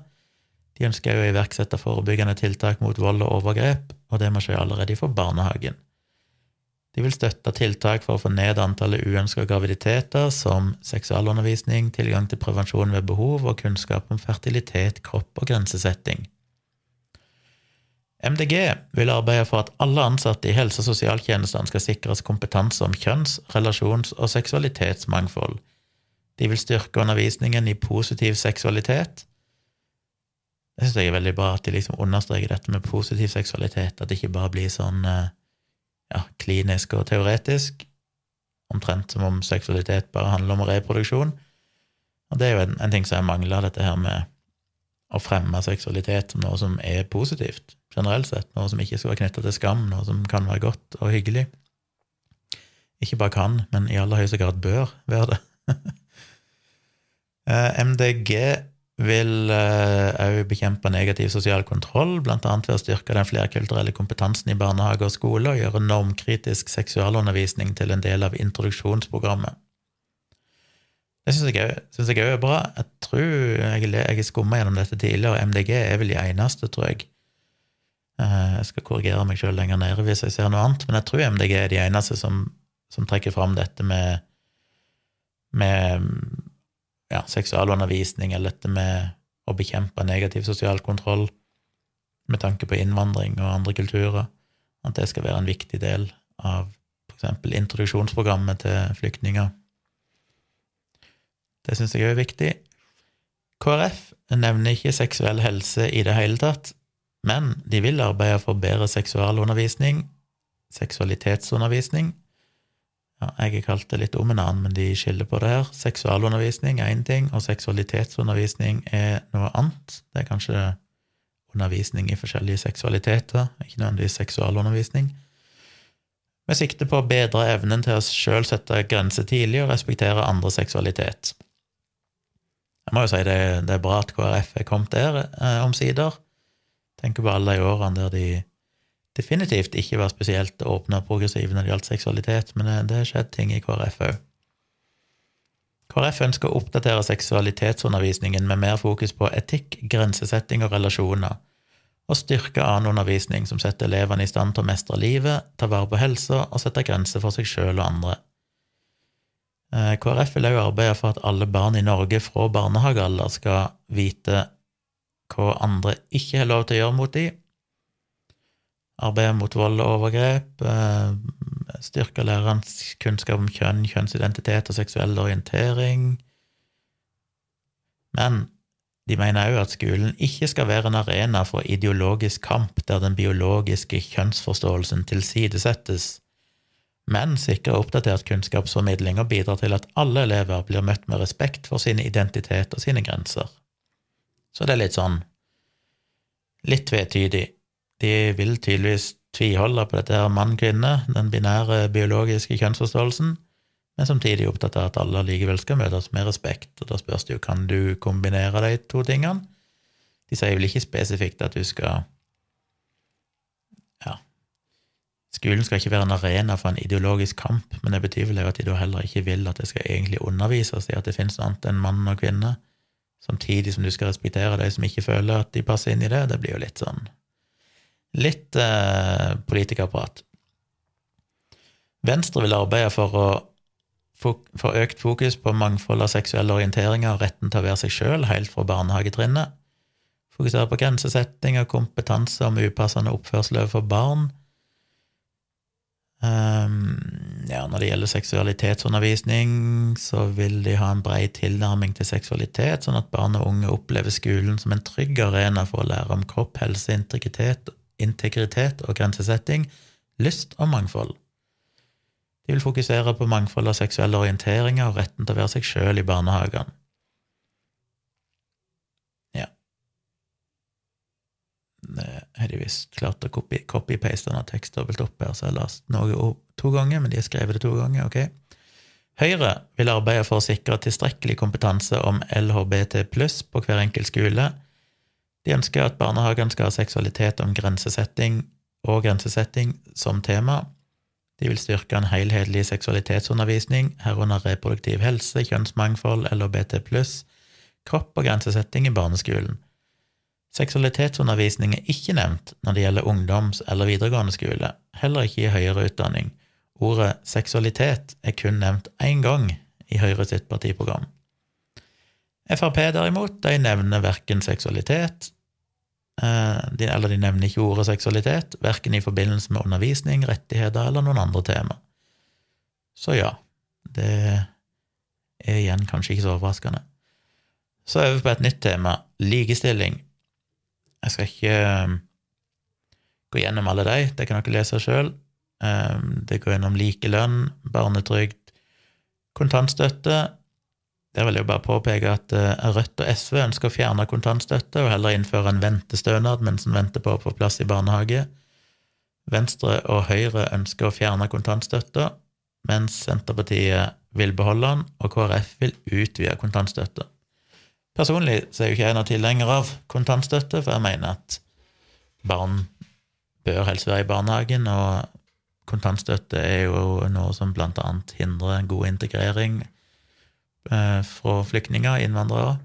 De ønsker å iverksette forebyggende tiltak mot vold og overgrep, og det må skje allerede for barnehagen. De vil støtte tiltak for å få ned antallet uønska graviditeter, som seksualundervisning, tilgang til prevensjon ved behov og kunnskap om fertilitet, kropp og grensesetting. MDG vil arbeide for at alle ansatte i helse- og sosialtjenestene skal sikres kompetanse om kjønns-, relasjons- og seksualitetsmangfold. De vil styrke undervisningen i positiv seksualitet. Det syns jeg er veldig bra at de liksom understreker dette med positiv seksualitet, at det ikke bare blir sånn eh, ja, klinisk og teoretisk, omtrent som om seksualitet bare handler om reproduksjon. Og det er jo en, en ting som jeg mangler, dette her med å fremme seksualitet som noe som er positivt, generelt sett, noe som ikke skal være knytta til skam, noe som kan være godt og hyggelig. Ikke bare kan, men i aller høyeste grad bør være det. [LAUGHS] Eh, MDG vil òg uh, bekjempe negativ sosial kontroll, annet ved å styrke den flerkulturelle kompetansen i barnehage og skole og gjøre normkritisk seksualundervisning til en del av introduksjonsprogrammet. Det syns jeg òg er bra. Jeg tror jeg, jeg har skumma gjennom dette tidligere, og MDG er vel de eneste, tror jeg. Eh, jeg skal korrigere meg sjøl lenger nede hvis jeg ser noe annet, men jeg tror MDG er de eneste som, som trekker fram dette med, med ja, seksualundervisning, eller dette med å bekjempe negativ sosial kontroll med tanke på innvandring og andre kulturer. At det skal være en viktig del av f.eks. introduksjonsprogrammet til flyktninger. Det syns jeg er viktig. KrF nevner ikke seksuell helse i det hele tatt, men de vil arbeide for bedre seksualundervisning, seksualitetsundervisning. Ja, jeg har kalt det litt om en annen, men de skiller på det her. Seksualundervisning er én ting, og seksualitetsundervisning er noe annet. Det er kanskje undervisning i forskjellige seksualiteter, ikke nødvendigvis seksualundervisning med sikte på å bedre evnen til å sjøl sette grenser tidlig og respektere andre seksualitet. Jeg må jo si det, det er bra at KrF er kommet der, eh, omsider. Tenker på alle de årene der de definitivt ikke var spesielt åpne og progressive når det gjaldt seksualitet, men det, har skjedd ting i KrF òg. KrF ønsker å oppdatere seksualitetsundervisningen med mer fokus på etikk, grensesetting og relasjoner, og styrke annen undervisning som setter elevene i stand til å mestre livet, ta vare på helsa og sette grenser for seg sjøl og andre. Eh, KrF vil også arbeide for at alle barn i Norge fra barnehagealder skal vite hva andre ikke har lov til å gjøre mot dem. Arbeide mot vold og overgrep. Eh, styrke lærerens kunnskap om kjønn, kjønnsidentitet og seksuell orientering. Men de mener òg at skolen ikke skal være en arena for ideologisk kamp der den biologiske kjønnsforståelsen tilsidesettes men sikre oppdatert kunnskapsformidling og bidra til at alle elever blir møtt med respekt for sin identitet og sine grenser. Så det er litt sånn litt tvetydig. De vil tydeligvis tviholde på dette her mann-kvinne, den binære biologiske kjønnsforståelsen, men samtidig opptatt av at alle likevel skal møtes med respekt, og da spørs det jo kan du kombinere de to tingene. De sier vel ikke spesifikt at du skal Skolen skal ikke være en arena for en ideologisk kamp, men det betyr vel at de da heller ikke vil at det skal egentlig undervises i at det finnes noe annet enn mann og kvinne, samtidig som du skal respektere de som ikke føler at de passer inn i det. Det blir jo litt sånn litt eh, politikerprat. Venstre vil arbeide for å få økt fokus på mangfold av seksuelle orienteringer og retten til å være seg sjøl helt fra barnehagetrinnet. Fokusere på grensesetting og kompetanse om upassende oppførsel overfor barn Um, ja, når det gjelder seksualitetsundervisning, så vil de ha en brei tilnærming til seksualitet, sånn at barn og unge opplever skolen som en trygg arena for å lære om kropp, helse, integritet, integritet og grensesetting, lyst og mangfold. De vil fokusere på mangfold av seksuelle orienteringer og retten til å være seg sjøl i barnehagene. har de klart å copy-paste denne teksten dobbelt opp her, så jeg har lest noe to ganger, men de har skrevet det to ganger, ok. Høyre vil arbeide for å sikre tilstrekkelig kompetanse om LHBT pluss på hver enkelt skole. De ønsker at barnehagen skal ha seksualitet om grensesetting og grensesetting som tema. De vil styrke en helhetlig seksualitetsundervisning, herunder reproduktiv helse, kjønnsmangfold, LHBT pluss, kropp og grensesetting i barneskolen. Seksualitetsundervisning er ikke nevnt når det gjelder ungdoms- eller videregående skole, heller ikke i høyere utdanning. Ordet seksualitet er kun nevnt én gang i Høyre sitt partiprogram. Frp derimot, de nevner verken seksualitet eh, eller de nevner ikke ordet seksualitet, verken i forbindelse med undervisning, rettigheter eller noen andre tema. Så ja, det er igjen kanskje ikke så overraskende. Så over på et nytt tema, likestilling. Jeg skal ikke um, gå gjennom alle de, det kan dere lese sjøl. Um, det går gjennom likelønn, barnetrygd, kontantstøtte. Der vil jeg bare påpeke at uh, Rødt og SV ønsker å fjerne kontantstøtte og heller innføre en ventestønad mens en venter på å få plass i barnehage. Venstre og Høyre ønsker å fjerne kontantstøtta, mens Senterpartiet vil beholde den, og KrF vil utvide kontantstøtta. Personlig så er jeg jo ikke en av tilhenger av kontantstøtte, for jeg mener at barn bør helst være i barnehagen, og kontantstøtte er jo noe som blant annet hindrer god integrering eh, fra flyktninger innvandrere.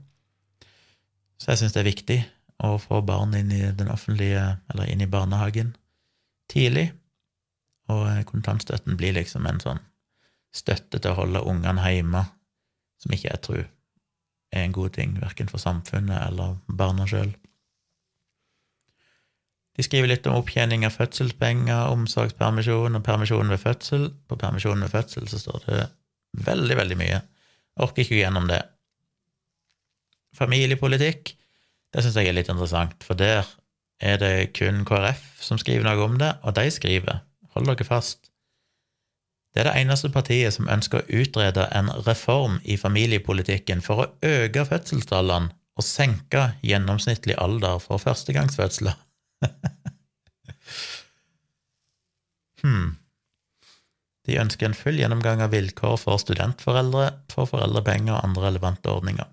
Så jeg syns det er viktig å få barn inn i den offentlige, eller inn i barnehagen tidlig, og eh, kontantstøtten blir liksom en sånn støtte til å holde ungene hjemme, som ikke jeg tror er en god ting, verken for samfunnet eller barna sjøl. De skriver litt om opptjening av fødselspenger, omsorgspermisjon og permisjon ved fødsel. På permisjon ved fødsel så står det veldig, veldig mye. Orker ikke gjennom det. Familiepolitikk, det syns jeg er litt interessant, for der er det kun KrF som skriver noe om det, og de skriver, hold dere fast, det er det eneste partiet som ønsker å utrede en reform i familiepolitikken for å øke fødselstallene og senke gjennomsnittlig alder for førstegangsfødsler. [LAUGHS] hmm. De ønsker en full gjennomgang av vilkår for studentforeldre, for foreldrepenger og andre relevante ordninger.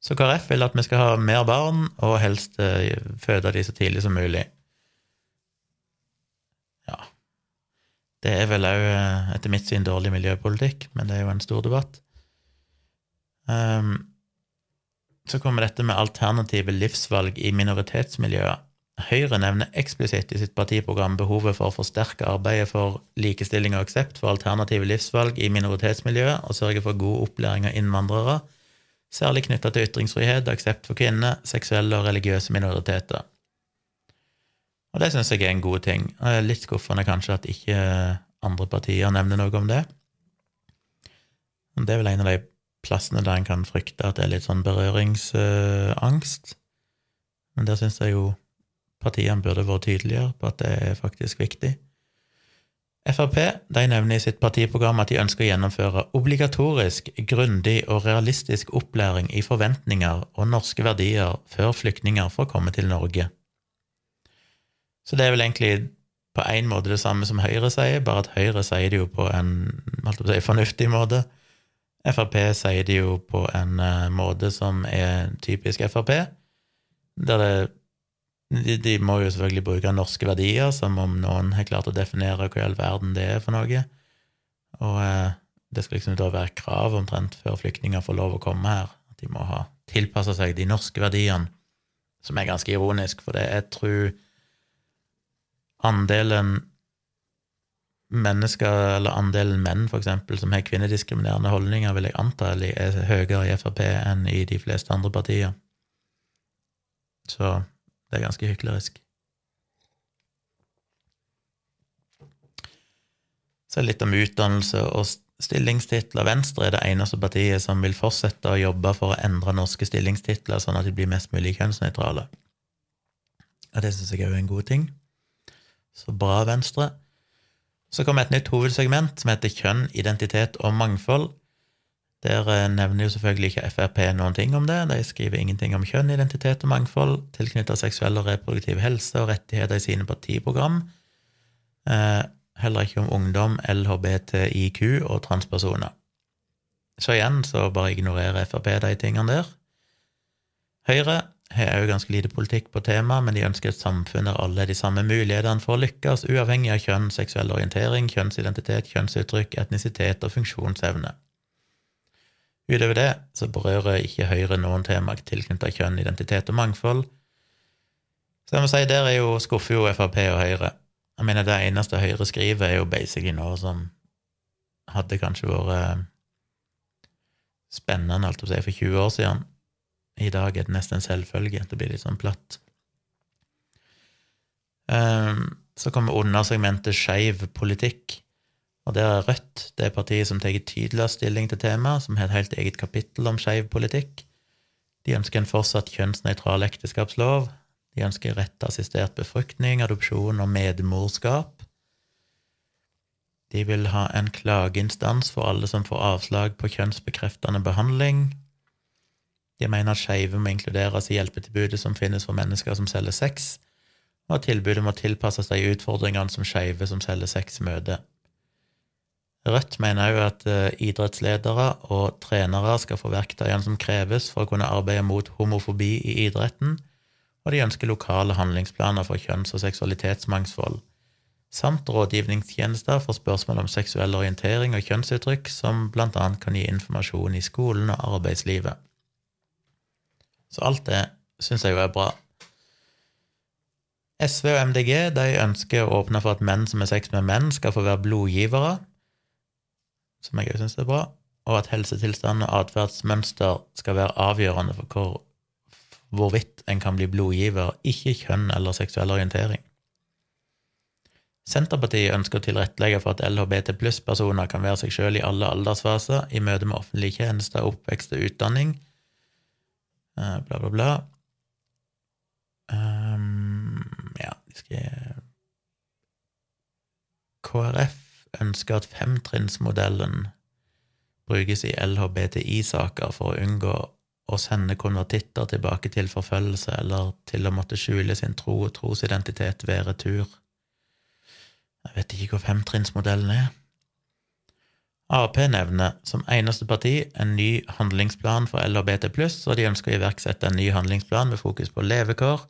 Så KrF vil at vi skal ha mer barn, og helst eh, føde de så tidlig som mulig. Ja Det er vel òg, eh, etter mitt syn, dårlig miljøpolitikk, men det er jo en stor debatt. Um, så kommer dette med alternative livsvalg i minoritetsmiljøer. Høyre nevner eksplisitt i sitt partiprogram behovet for å forsterke arbeidet for likestilling og aksept for alternative livsvalg i minoritetsmiljøet og sørge for god opplæring av innvandrere særlig knytta til ytringsfrihet, aksept for kvinner, seksuelle og religiøse minoriteter. Og det syns jeg er en god ting. Og det er litt skuffende kanskje at ikke andre partier nevner noe om det. Det er vel en av de plassene der en kan frykte at det er litt sånn berøringsangst. Men der syns jeg jo partiene burde vært tydeligere på at det er faktisk viktig. Frp de nevner i sitt partiprogram at de ønsker å gjennomføre obligatorisk, grundig og realistisk opplæring i forventninger og norske verdier før flyktninger får komme til Norge. Så det er vel egentlig på en måte det samme som Høyre sier, bare at Høyre sier det jo på en si, fornuftig måte. Frp sier det jo på en uh, måte som er typisk Frp, der det de, de, må jo selvfølgelig bruke norske verdier, som om noen har klart å definere hva i all verden det er for noe. Og eh, det skal liksom da være krav omtrent før flyktninger får lov å komme her, at de må ha tilpassa seg de norske verdiene, som er ganske ironisk, for det jeg tror andelen mennesker, eller andelen menn, for eksempel, som har kvinnediskriminerende holdninger, vil jeg anta er høyere i Frp enn i de fleste andre partier. Så det er ganske hyklerisk. Så litt om utdannelse og stillingstitler. Venstre er det eneste partiet som vil fortsette å jobbe for å endre norske stillingstitler sånn at de blir mest mulig kjønnsnøytrale. Og det syns jeg er en god ting. Så bra, Venstre. Så kommer et nytt hovedsegment som heter Kjønn, identitet og mangfold. Der eh, nevner jo selvfølgelig ikke Frp noen ting om det. De skriver ingenting om kjønn, identitet og mangfold tilknyttet seksuell og reproduktiv helse og rettigheter i sine partiprogram. Eh, heller ikke om ungdom, LHBTIQ og transpersoner. Så igjen så bare ignorerer Frp de tingene der. Høyre har òg ganske lite politikk på temaet, men de ønsker et samfunn der alle har de samme mulighetene for å lykkes, uavhengig av kjønn, seksuell orientering, kjønnsidentitet, kjønnsuttrykk, etnisitet og funksjonsevne. Utover det så berører ikke Høyre noen tema tilknyttet kjønn, identitet og mangfold. Så jeg må si, der er jo, skuffer jo Frp og Høyre. Jeg mener, det eneste Høyre skriver, er jo basically noe som hadde kanskje vært eh, spennende, alt å si, for 20 år siden. I dag er det nesten en selvfølge. Det blir litt sånn platt. Um, så kommer undersegmentet skeiv politikk. Og der er Rødt det partiet som tar tydeligere stilling til temaet, som har et helt eget kapittel om skeiv politikk. De ønsker en fortsatt kjønnsnøytral ekteskapslov. De ønsker rett assistert befruktning, adopsjon og medmorskap. De vil ha en klageinstans for alle som får avslag på kjønnsbekreftende behandling. De mener at skeive må inkluderes i hjelpetilbudet som finnes for mennesker som selger sex, og at tilbudet må tilpasses de utfordringene som skeive som selger sex, møter. Rødt mener òg at eh, idrettsledere og trenere skal få verktøyene som kreves for å kunne arbeide mot homofobi i idretten, og de ønsker lokale handlingsplaner for kjønns- og seksualitetsmangfold, samt rådgivningstjenester for spørsmål om seksuell orientering og kjønnsuttrykk, som blant annet kan gi informasjon i skolen og arbeidslivet. Så alt det syns jeg jo er bra. SV og MDG de ønsker å åpne for at menn som har sex med menn, skal få være blodgivere, som jeg òg syns er bra, og at helsetilstand og atferdsmønster skal være avgjørende for hvor, hvorvidt en kan bli blodgiver, ikke kjønn eller seksuell orientering. Senterpartiet ønsker å tilrettelegge for at LHBT pluss-personer kan være seg sjøl i alle aldersfaser i møte med offentlige tjenester, oppvekst og utdanning. Uh, bla, bla, bla. Um, ja, skal KrF ønsker at femtrinnsmodellen brukes i LHBTI-saker for å unngå å sende konvertitter tilbake til forfølgelse eller til å måtte skjule sin tro og trosidentitet ved retur. Jeg vet ikke hvor femtrinnsmodellen er. Ap nevner som eneste parti en ny handlingsplan for LHBT+, og de ønsker å iverksette en ny handlingsplan med fokus på levekår,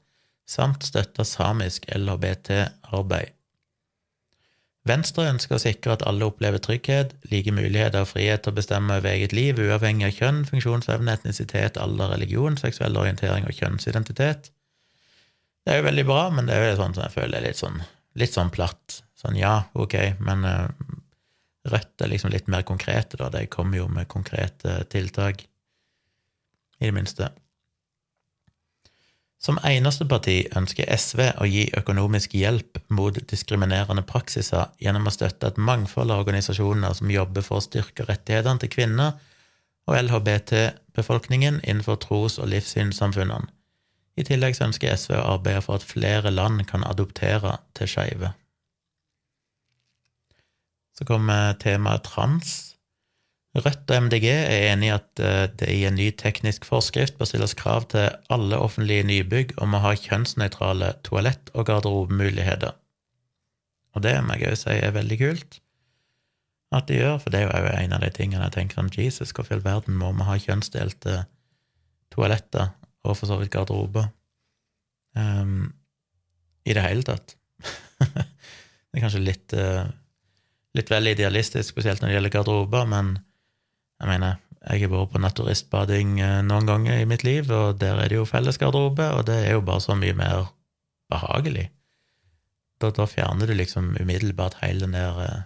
samt støtte samisk LHBT-arbeid. Venstre ønsker å sikre at alle opplever trygghet, like muligheter og frihet til å bestemme over eget liv, uavhengig av kjønn, funksjonsevne, etnisitet, alder, religion, seksuell orientering og kjønnsidentitet. Det er jo veldig bra, men det er jo sånn som jeg føler er litt sånn, litt sånn platt. Sånn ja, ok, men uh, Rødt er liksom litt mer konkrete, da. De kommer jo med konkrete tiltak, i det minste. Som eneste parti ønsker SV å gi økonomisk hjelp mot diskriminerende praksiser gjennom å støtte et mangfold av organisasjoner som jobber for å styrke rettighetene til kvinner og LHBT-befolkningen innenfor tros- og livssynssamfunnene. I tillegg ønsker SV å arbeide for at flere land kan adoptere til skeive. Så kommer temaet trans. Rødt og MDG er enig i at eh, det i en ny teknisk forskrift bør stilles krav til alle offentlige nybygg om å ha kjønnsnøytrale toalett- og garderobemuligheter. Og det må jeg òg si er veldig kult at de gjør, for det er jo en av de tingene jeg tenker om Jesus, hvorfor i all verden må vi ha kjønnsdelte toaletter og for så vidt garderober um, i det hele tatt? [LAUGHS] det er kanskje litt, uh, litt vel idealistisk, spesielt når det gjelder garderober, men jeg mener, jeg har vært på naturistbading eh, noen ganger i mitt liv, og der er det jo fellesgarderobe, og det er jo bare så mye mer behagelig. Da, da fjerner du liksom umiddelbart hele den der eh,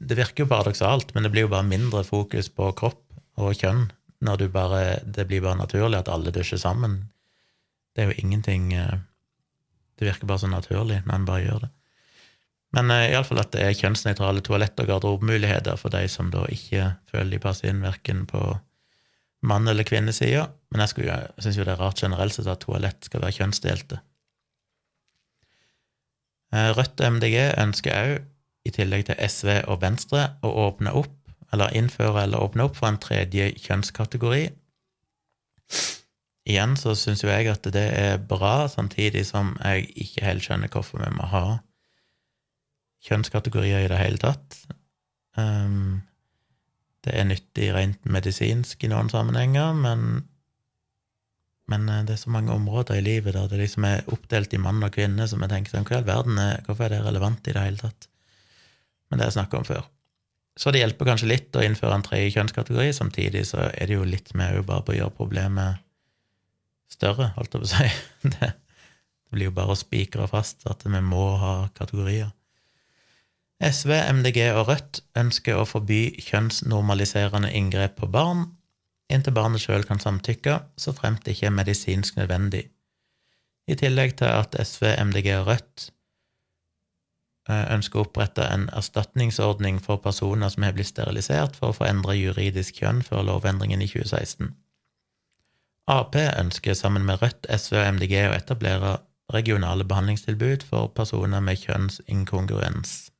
Det virker jo paradoksalt, men det blir jo bare mindre fokus på kropp og kjønn når du bare Det blir bare naturlig at alle dusjer sammen. Det er jo ingenting eh, Det virker bare så naturlig når en bare gjør det. Men uh, iallfall at det er kjønnsnøytrale toalett- og garderobemuligheter for de som da ikke føler de passer inn verken på mann- eller kvinnesida. Men jeg, jeg syns jo det er rart generelt sett at toalett skal være kjønnsdelte. Uh, Rødt og MDG ønsker òg, i tillegg til SV og Venstre, å åpne opp, eller innføre eller åpne opp for en tredje kjønnskategori. Igjen så syns jo jeg at det er bra, samtidig som jeg ikke helt skjønner hvorfor vi må ha kjønnskategorier i det hele tatt. Um, det er nyttig rent medisinsk i noen sammenhenger, men, men eh, det er så mange områder i livet der det liksom er oppdelt i mann og kvinne, som jeg tenker sånn, hva i verden er, hvorfor er det relevant i det hele tatt? Men det har jeg snakket om før. Så det hjelper kanskje litt å innføre en tredje kjønnskategori, samtidig så er det jo litt med jo bare på å gjøre problemet større, holdt jeg på å si. [LAUGHS] Det, det blir jo bare å spikre fast at vi må ha kategorier. SV, MDG og Rødt ønsker å forby kjønnsnormaliserende inngrep på barn inntil barnet sjøl kan samtykke, så fremt det ikke er medisinsk nødvendig. I tillegg til at SV, MDG og Rødt eh, ønsker å opprette en erstatningsordning for personer som har blitt sterilisert, for å få endra juridisk kjønn før lovendringen i 2016. Ap ønsker sammen med Rødt, SV og MDG å etablere regionale behandlingstilbud for personer med kjønnsinkongruens.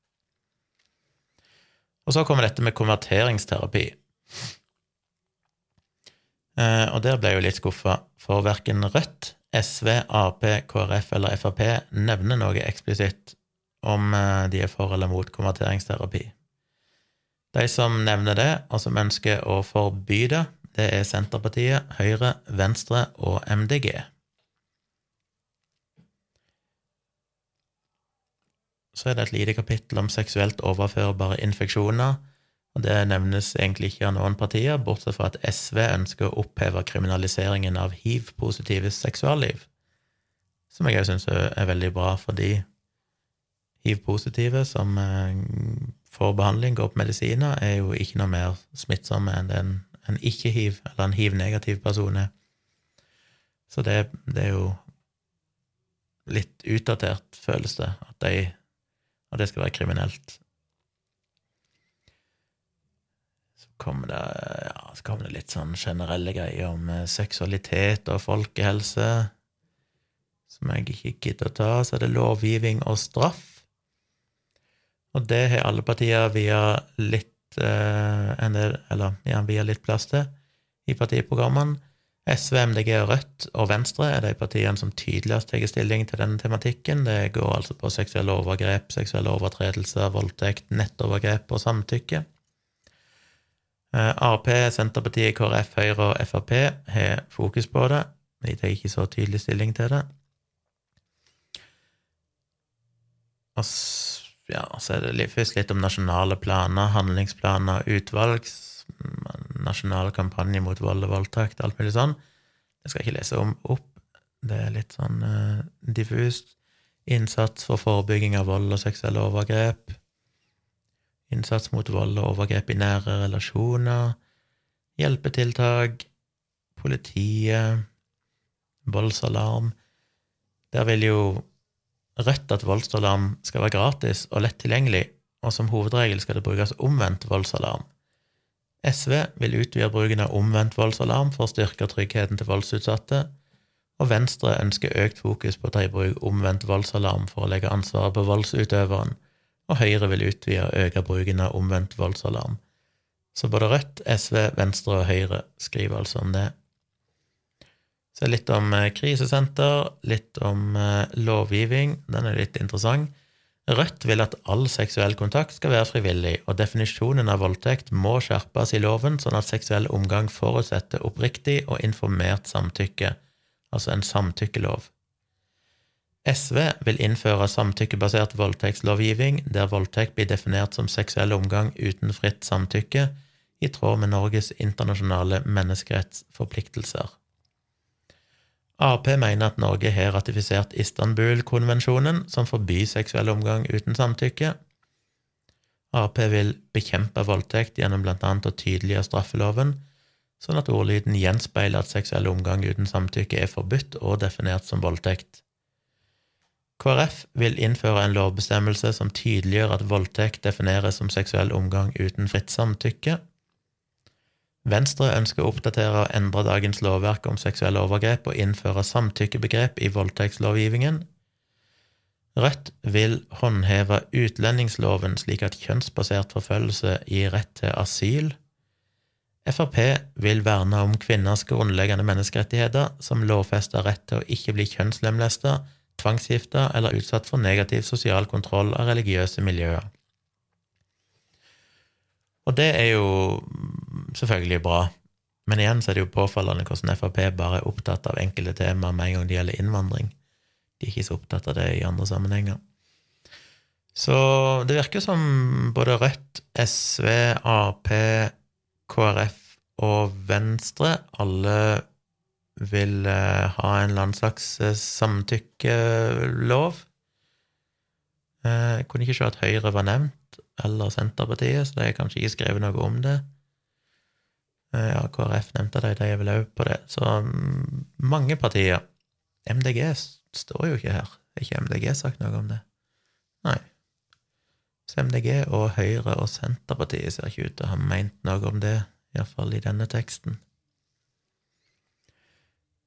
Og så kommer dette med konverteringsterapi. Eh, og der ble jeg jo litt skuffa, for verken Rødt, SV, Ap, KrF eller Frp nevner noe eksplisitt om eh, de er for eller mot konverteringsterapi. De som nevner det, og som ønsker å forby det, det er Senterpartiet, Høyre, Venstre og MDG. Så er det et lite kapittel om seksuelt overførbare infeksjoner og det nevnes egentlig ikke av noen partier, bortsett fra at SV ønsker å oppheve kriminaliseringen av hiv-positive seksualliv, som jeg òg syns er veldig bra for de hiv-positive som eh, får behandling, går på medisiner, er jo ikke noe mer smittsomme enn en, en ikke-hiv, eller en hiv-negativ person er. Så det, det, er jo litt utdatert, føles det, at, de, at det skal være kriminelt. kommer det, ja, så kommer det litt sånn generelle greier om eh, seksualitet og folkehelse, som jeg ikke gidder å ta. Så er det lovgivning og straff. Og det har alle partier via litt eh, del, eller ja, via litt plass til i partiprogrammene. SV, MDG, og Rødt og Venstre er de partiene som tydeligst tar stilling til denne tematikken. Det går altså på seksuelle overgrep, seksuelle overtredelser, voldtekt, nettovergrep og samtykke. Eh, Ap, Senterpartiet, KrF, Høyre og Frp har fokus på det. De tar ikke så tydelig stilling til det. Og ja, så er det først litt om nasjonale planer, handlingsplaner, utvalg, nasjonal kampanje mot vold og voldtekt, alt mulig sånn. Det skal jeg ikke lese om opp. Det er litt sånn uh, diffust. Innsats for forebygging av vold og seksuelle overgrep innsats mot vold og overgrep i nære relasjoner, hjelpetiltak, politiet, voldsalarm Der vil jo Rødt at voldsalarm skal være gratis og lett tilgjengelig, og som hovedregel skal det brukes omvendt voldsalarm. SV vil utvide bruken av omvendt voldsalarm for å styrke tryggheten til voldsutsatte, og Venstre ønsker økt fokus på å ta i bruk omvendt voldsalarm for å legge ansvaret på voldsutøveren, og Høyre vil utvide og øke bruken av omvendt voldsalarm. Så både Rødt, SV, Venstre og Høyre skriver altså om det. Så litt om eh, krisesenter, litt om eh, lovgivning. Den er litt interessant. Rødt vil at all seksuell kontakt skal være frivillig, og definisjonen av voldtekt må skjerpes i loven, sånn at seksuell omgang forutsetter oppriktig og informert samtykke, altså en samtykkelov. SV vil innføre samtykkebasert voldtektslovgivning, der voldtekt blir definert som seksuell omgang uten fritt samtykke, i tråd med Norges internasjonale menneskerettsforpliktelser. Ap mener at Norge har ratifisert Istanbul-konvensjonen, som forbyr seksuell omgang uten samtykke. Ap vil bekjempe voldtekt gjennom annet å tydeliggjøre straffeloven, sånn at ordlyden gjenspeiler at seksuell omgang uten samtykke er forbudt og definert som voldtekt. KrF vil innføre en lovbestemmelse som tydeliggjør at voldtekt defineres som seksuell omgang uten fritt samtykke. Venstre ønsker å oppdatere og endre dagens lovverk om seksuelle overgrep og innføre samtykkebegrep i voldtektslovgivningen. Rødt vil håndheve utlendingsloven slik at kjønnsbasert forfølgelse gir rett til asyl. Frp vil verne om kvinners grunnleggende menneskerettigheter, som lovfester rett til å ikke bli kjønnslemlesta tvangsgifta eller utsatt for negativ sosial kontroll av religiøse miljøer. Og det er jo selvfølgelig bra, men igjen så er det jo påfallende hvordan Frp bare er opptatt av enkelte temaer med en gang det gjelder innvandring. De er ikke så opptatt av det i andre sammenhenger. Så det virker som både Rødt, SV, Ap, KrF og Venstre alle vil eh, ha en eller annen slags eh, samtykkelov. Eh, jeg kunne ikke se at Høyre var nevnt, eller Senterpartiet, så de har kanskje ikke skrevet noe om det. Ja, KrF nevnte de, de er vel òg på det. Så mm, mange partier. MDG står jo ikke her. Har ikke MDG sagt noe om det? Nei. Så MDG og Høyre og Senterpartiet ser ikke ut til å ha meint noe om det, iallfall i denne teksten.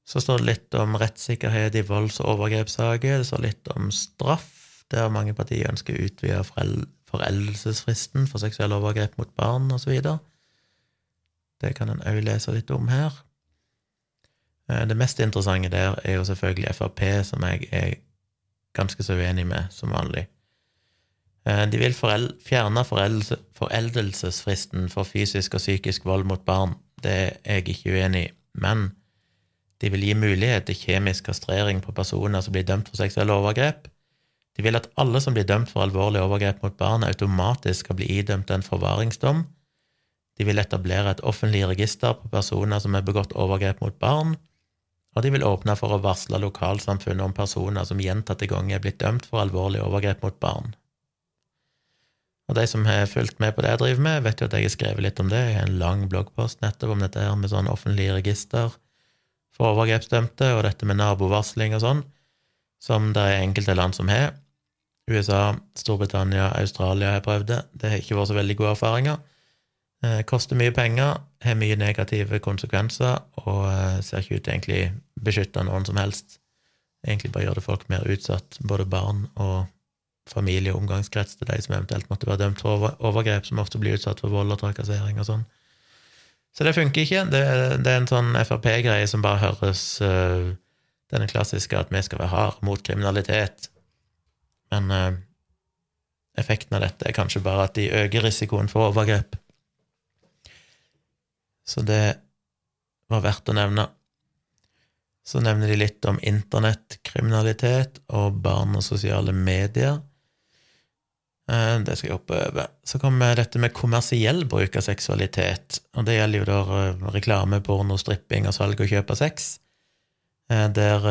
Så står det litt om rettssikkerhet i volds- og overgrepssaker. Det står litt om straff, der mange partier ønsker å utvide foreldelsesfristen for seksuelle overgrep mot barn, osv. Det kan en òg lese litt om her. Eh, det mest interessante der er jo selvfølgelig Frp, som jeg er ganske så uenig med, som vanlig. Eh, de vil fjerne foreldelsesfristen for fysisk og psykisk vold mot barn. Det er jeg ikke uenig i. Men de vil gi mulighet til kjemisk kastrering på personer som blir dømt for seksuelle overgrep. De vil at alle som blir dømt for alvorlige overgrep mot barn, automatisk skal bli idømt en forvaringsdom. De vil etablere et offentlig register på personer som har begått overgrep mot barn, og de vil åpne for å varsle lokalsamfunnet om personer som gjentatte ganger er blitt dømt for alvorlige overgrep mot barn. Og de som har fulgt med på det jeg driver med, vet jo at jeg har skrevet litt om det. Jeg har en lang bloggpost nettopp om dette her med sånn offentlig register for overgrepsdømte, og dette med nabovarsling og sånn, som det er enkelte land som har. USA, Storbritannia, Australia har prøvd det. Det har ikke vært så veldig gode erfaringer. Eh, koster mye penger, har mye negative konsekvenser, og eh, ser ikke ut til egentlig beskytte noen som helst. Egentlig bare gjør det folk mer utsatt, både barn og familie og omgangskrets til de som eventuelt måtte være dømt for overgrep, som ofte blir utsatt for vold og trakassering og sånn. Så det funker ikke. Det, det er en sånn Frp-greie som bare høres uh, Denne klassiske at vi skal være harde mot kriminalitet. Men uh, effekten av dette er kanskje bare at de øker risikoen for overgrep. Så det var verdt å nevne. Så nevner de litt om internettkriminalitet og barn og sosiale medier. Eh, det skal jeg hoppe over. Så kommer dette med kommersiell bruk av seksualitet. Og det gjelder jo da eh, reklame, porno, stripping og salg og kjøp av sex. Eh, der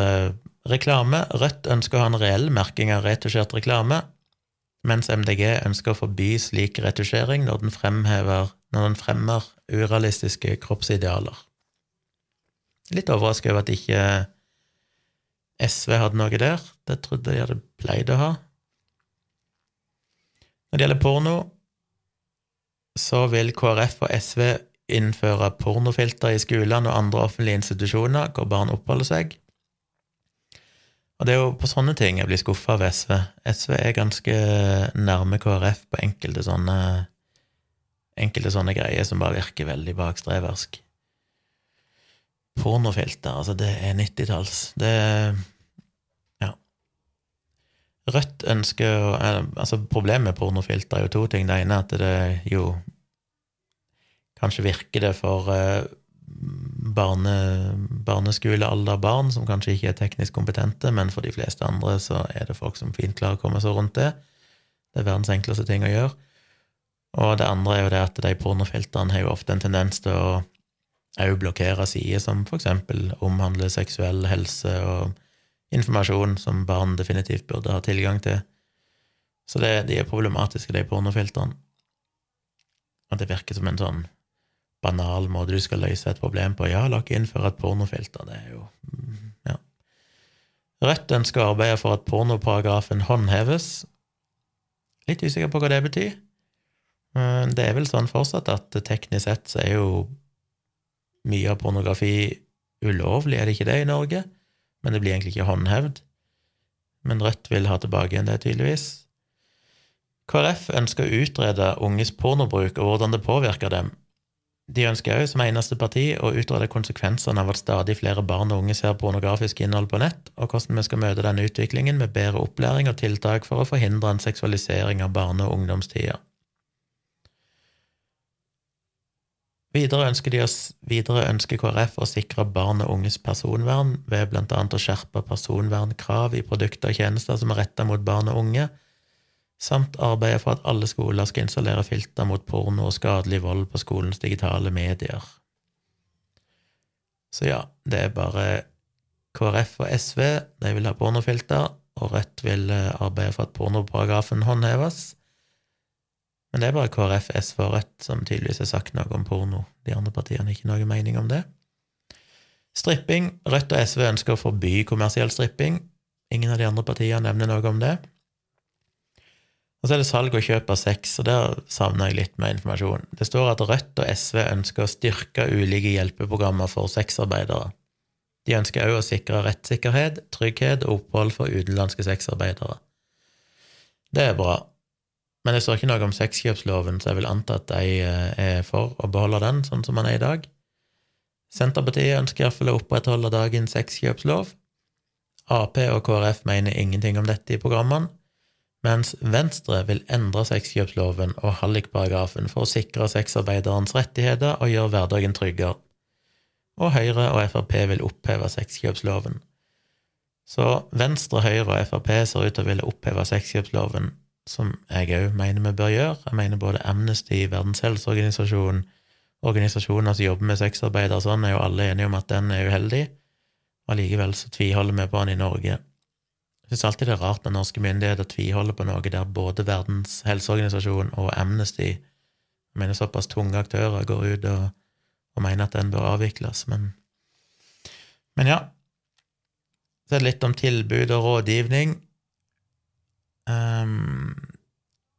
reklame Rødt ønsker å ha en reell merking av retusjert reklame, mens MDG ønsker å forby slik retusjering når den, fremhever, når den fremmer urealistiske kroppsidealer. Litt overraska over at ikke SV hadde noe der. Det trodde de hadde pleid å ha. Når det gjelder porno, så vil KrF og SV innføre pornofilter i skolene og andre offentlige institusjoner hvor barn oppholder seg. Og det er jo på sånne ting jeg blir skuffa av SV. SV er ganske nærme KrF på enkelte sånne enkelte sånne greier som bare virker veldig bakstreversk. Pornofilter, altså, det er 90-talls. Det Ja. Rødt ønsker Altså, problemet med pornofilter er jo to ting. Det ene er at det jo Kanskje virker det for eh, barne, barneskolealderbarn som kanskje ikke er teknisk kompetente, men for de fleste andre så er det folk som fint klarer å komme seg rundt det. Det er verdens enkleste ting å gjøre. Og det andre er jo det at de pornofiltrene har jo ofte en tendens til å òg blokkere sider som eksempel omhandler seksuell helse og informasjon som barn definitivt burde ha tilgang til. Så det, de er problematiske, de pornofiltrene. At det virker som en sånn banal måte du skal løse et problem på. Ja, la ikke innføre et pornofilter. Det er jo Ja. Rødt ønsker å arbeide for at pornoparagrafen håndheves. Litt usikker på hva det betyr. Det er vel sånn fortsatt at teknisk sett så er jo mye av pornografi ulovlig, er det ikke det i Norge? men det blir egentlig ikke håndhevd. Men Rødt vil ha tilbake igjen det, tydeligvis. KrF ønsker å utrede unges pornobruk og hvordan det påvirker dem. De ønsker òg, som eneste parti, å utrede konsekvensene av at stadig flere barn og unge ser pornografisk innhold på nett, og hvordan vi skal møte denne utviklingen med bedre opplæring og tiltak for å forhindre en seksualisering av barne- og ungdomstida. Videre ønsker, de, videre ønsker KrF å sikre barn og unges personvern ved annet å skjerpe personvernkrav i produkter og tjenester som er retta mot barn og unge, samt arbeide for at alle skoler skal installere filter mot porno og skadelig vold på skolens digitale medier. Så ja, det er bare KrF og SV, de vil ha pornofilter, og Rødt vil eh, arbeide for at pornoparagrafen håndheves. Men det er bare KrF, SV og Rødt som tydeligvis har sagt noe om porno. De andre partiene har ikke noe mening om det. Stripping. Rødt og SV ønsker å forby kommersiell stripping. Ingen av de andre partiene nevner noe om det. Og så er det salg og kjøp av sex, og der savner jeg litt mer informasjon. Det står at Rødt og SV ønsker å styrke ulike hjelpeprogrammer for sexarbeidere. De ønsker òg å sikre rettssikkerhet, trygghet og opphold for utenlandske sexarbeidere. Det er bra, men det står ikke noe om sexkjøpsloven, så jeg vil anta at de eh, er for å beholde den sånn som den er i dag. Senterpartiet ønsker iallfall å opprettholde dagens sexkjøpslov. Ap og KrF mener ingenting om dette i programmene mens Venstre vil endre sexkjøpsloven og hallikparagrafen for å sikre sexarbeiderens rettigheter og gjøre hverdagen tryggere. Og Høyre og Frp vil oppheve sexkjøpsloven. Så Venstre, Høyre og Frp ser ut til å ville oppheve sexkjøpsloven, som jeg òg mener vi bør gjøre. Jeg mener både Amnesty, Verdens helseorganisasjon, organisasjoner som jobber med sexarbeidere og sånn, er jo alle enige om at den er uheldig, og allikevel så tviholder vi på den i Norge. Jeg syns alltid det er rart når norske myndigheter tviholder på noe der både Verdens helseorganisasjon og Amnesty, jeg mener såpass tunge aktører, går ut og, og mener at den bør avvikles, men Men ja. Så er det litt om tilbud og rådgivning. Um,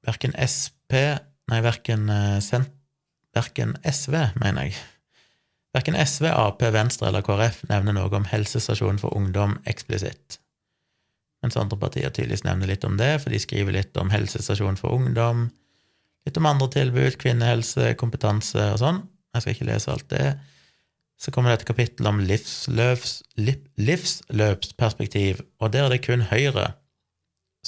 verken SP Nei, verken, uh, verken SV, mener jeg. Verken SV, Ap, Venstre eller KrF nevner noe om helsestasjon for ungdom eksplisitt mens andre partier tydeligvis nevner litt om det, for de skriver litt om helsestasjon for ungdom, litt om andre tilbud, kvinnehelse, kompetanse og sånn. Jeg skal ikke lese alt det. Så kommer det et kapittel om livsløps, livsløpsperspektiv, og der er det kun Høyre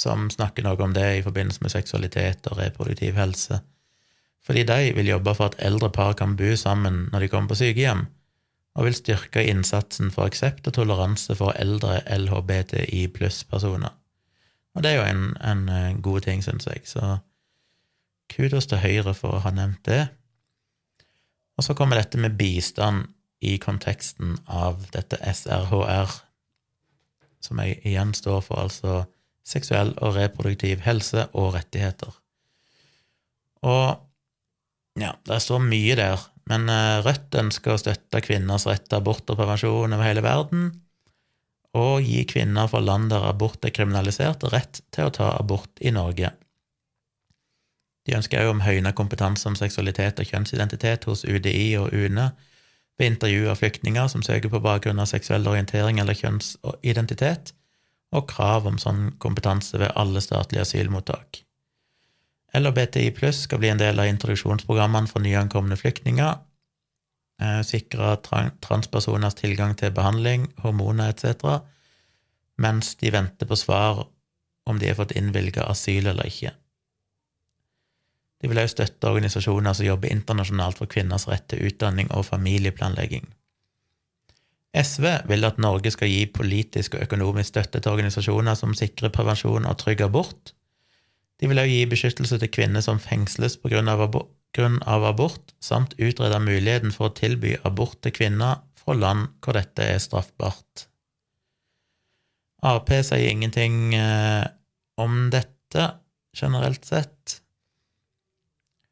som snakker noe om det i forbindelse med seksualitet og reproduktiv helse. Fordi de vil jobbe for at eldre par kan bo sammen når de kommer på sykehjem og vil styrke innsatsen for aksept og toleranse for eldre LHBTI pluss-personer. Og det er jo en, en eh, god ting, syns jeg, så kudos til Høyre for å ha nevnt det. Og så kommer dette med bistand i konteksten av dette SRHR, som jeg igjen står for, altså seksuell og reproduktiv helse og rettigheter. Og ja, det står mye der men eh, Rødt ønsker å støtte kvinners rett til abort og prevensjon over hele verden, og gi kvinner fra land der abort er kriminalisert, rett til å ta abort i Norge. De ønsker òg om høyna kompetanse om seksualitet og kjønnsidentitet hos UDI og UNE ved intervju av flyktninger som søker på bakgrunn av seksuell orientering eller kjønnsidentitet, og krav om sånn kompetanse ved alle statlige asylmottak. LHBTI pluss skal bli en del av introduksjonsprogrammene for nyankomne flyktninger, eh, sikre transpersoners tilgang til behandling, hormoner etc., mens de venter på svar om de har fått innvilget asyl eller ikke. De vil også støtte organisasjoner som jobber internasjonalt for kvinners rett til utdanning og familieplanlegging. SV vil at Norge skal gi politisk og økonomisk støtte til organisasjoner som sikrer prevensjon og trygg abort, de vil også gi beskyttelse til kvinner som fengsles på grunn av, abort, grunn av abort, samt utrede muligheten for å tilby abort til kvinner fra land hvor dette er straffbart. Ap sier ingenting eh, om dette generelt sett.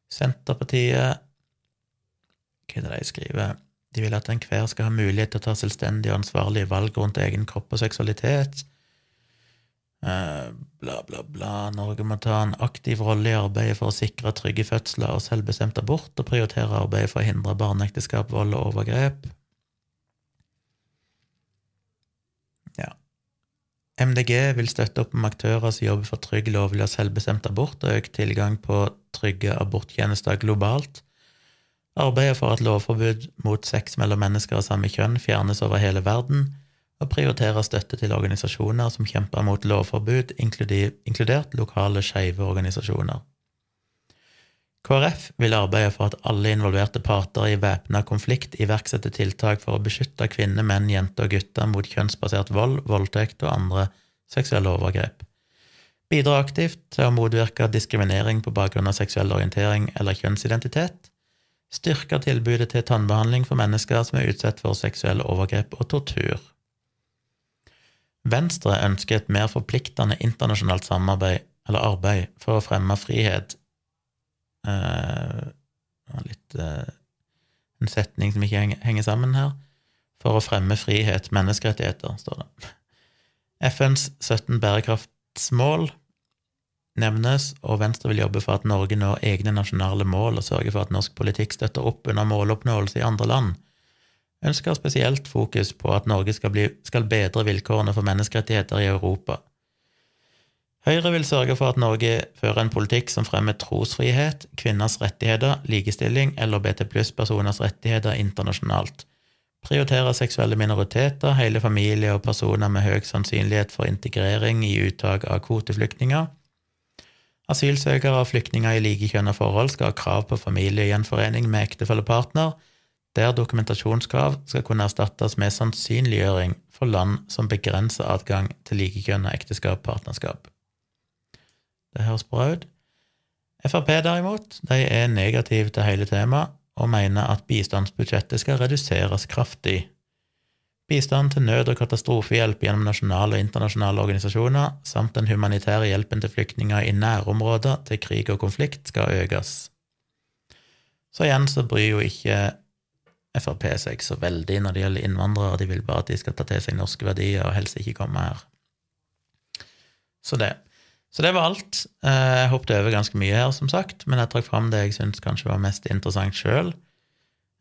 Senterpartiet Hva er det de skriver? De vil at enhver skal ha mulighet til å ta selvstendige og ansvarlige valg rundt egen kropp og seksualitet. Eh, bla, bla, bla. Norge må ta en aktiv rolle i arbeidet for å sikre trygge fødsler og selvbestemt abort, og prioritere arbeidet for å hindre barneekteskap, vold og overgrep. Ja. MDG vil støtte opp om aktører som jobber for trygg, lovlig og selvbestemt abort og økt tilgang på trygge aborttjenester globalt. Arbeider for at lovforbud mot sex mellom mennesker av samme kjønn fjernes over hele verden og prioriterer støtte til organisasjoner som kjemper mot lovforbud, inkludert lokale skeive organisasjoner. KrF vil arbeide for at alle involverte parter i væpna konflikt iverksetter tiltak for å beskytte kvinner, menn, jenter og gutter mot kjønnsbasert vold, voldtekt og andre seksuelle overgrep. Bidra aktivt til å motvirke diskriminering på bakgrunn av seksuell orientering eller kjønnsidentitet. Styrke tilbudet til tannbehandling for mennesker som er utsatt for seksuelle overgrep og tortur. Venstre ønsker et mer forpliktende internasjonalt samarbeid eller arbeid for å fremme frihet. Uh, litt uh, En setning som ikke henger sammen her. For å fremme frihet, menneskerettigheter, står det. [LAUGHS] FNs 17 bærekraftsmål nevnes, og Venstre vil jobbe for at Norge når egne nasjonale mål og sørge for at norsk politikk støtter opp under måloppnåelse i andre land. Ønsker spesielt fokus på at Norge skal, bli, skal bedre vilkårene for menneskerettigheter i Europa. Høyre vil sørge for at Norge fører en politikk som fremmer trosfrihet, kvinners rettigheter, likestilling eller BT pluss-personers rettigheter internasjonalt. Prioriterer seksuelle minoriteter, hele familier og personer med høy sannsynlighet for integrering i uttak av kvoteflyktninger. Asylsøkere og flyktninger i likekjønna forhold skal ha krav på familiegjenforening med ektefellepartner, der dokumentasjonskrav skal kunne erstattes med sannsynliggjøring for land som begrenser adgang til likekjønna ekteskap-partnerskap. Det høres bra ut. Frp, derimot, de er negative til hele temaet og mener at bistandsbudsjettet skal reduseres kraftig. Bistand til nød- og katastrofehjelp gjennom nasjonale og internasjonale organisasjoner samt den humanitære hjelpen til flyktninger i nærområder til krig og konflikt skal økes. Så igjen så bryr jo ikke Frp seg så veldig når det gjelder innvandrere, de vil bare at de skal ta til seg norske verdier og helst ikke komme her. Så det. Så det var alt. Eh, jeg hoppet over ganske mye her, som sagt, men jeg trakk fram det jeg syns kanskje var mest interessant sjøl.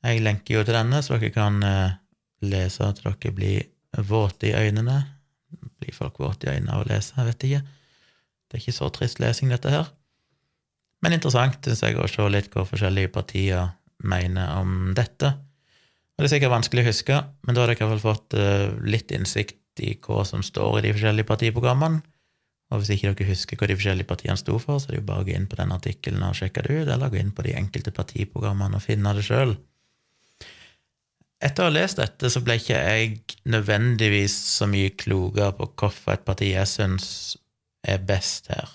Jeg lenker jo til denne, så dere kan eh, lese at dere blir våte i øynene. Blir folk våte i øynene av å lese? Jeg vet ikke. Det er ikke så trist lesing, dette her. Men interessant, syns jeg, å se litt hva forskjellige partier mener om dette. Og Det er sikkert vanskelig å huske, men da har dere iallfall fått uh, litt innsikt i hva som står i de forskjellige partiprogrammene. Og hvis ikke dere husker hva de forskjellige partiene sto for, så er det jo bare å gå inn på den artikkelen og sjekke det ut, eller gå inn på de enkelte partiprogrammene og finne det sjøl. Etter å ha lest dette, så ble ikke jeg nødvendigvis så mye klokere på hvorfor et parti jeg syns er best her.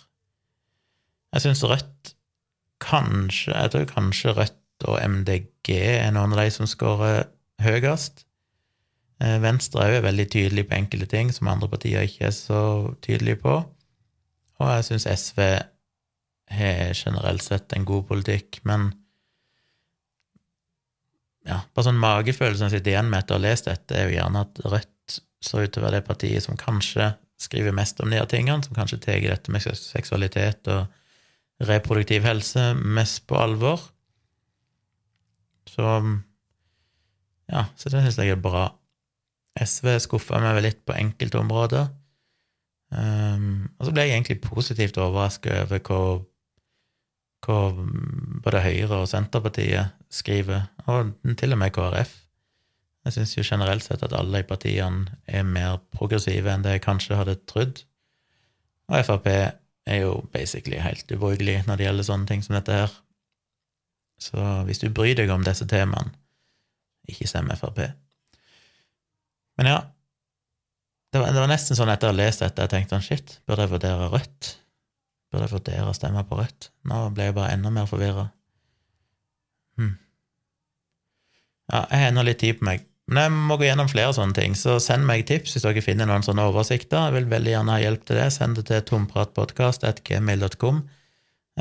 Jeg syns Rødt kanskje Jeg tror kanskje Rødt og MDG er noen av de som scorer høyest. Eh, Venstre er jo veldig tydelig på enkelte ting som andre partier ikke er så tydelige på. Og jeg syns SV har generelt sett en god politikk, men ja, bare sånn magefølelsen jeg sitter igjen med etter å ha lest dette, er jo gjerne at Rødt så ut til å være det partiet som kanskje skriver mest om de her tingene, som kanskje tar dette med seksualitet og reproduktiv helse mest på alvor. Så ja, så det syns jeg er bra. SV skuffa meg vel litt på enkelte områder. Um, og så ble jeg egentlig positivt overrasket over hva, hva både Høyre og Senterpartiet skriver, og til og med KrF. Jeg syns jo generelt sett at alle i partiene er mer progressive enn det jeg kanskje hadde trodd. Og Frp er jo basically helt ubrukelig når det gjelder sånne ting som dette her. Så hvis du bryr deg om disse temaene, ikke stem Frp. Men ja, det var, det var, nesten sånn etter å ha lest dette, jeg tenkte sånn shit, burde jeg vurdere Rødt? Burde jeg vurdere å stemme på Rødt? Nå ble jeg bare enda mer forvirra. Hm. Ja, jeg har ennå litt tid på meg. Men jeg må gå gjennom flere sånne ting, så send meg tips hvis dere finner noen sånne oversikter. Jeg vil veldig gjerne ha hjelp til det. Send det til tompratpodkast.gmail.com.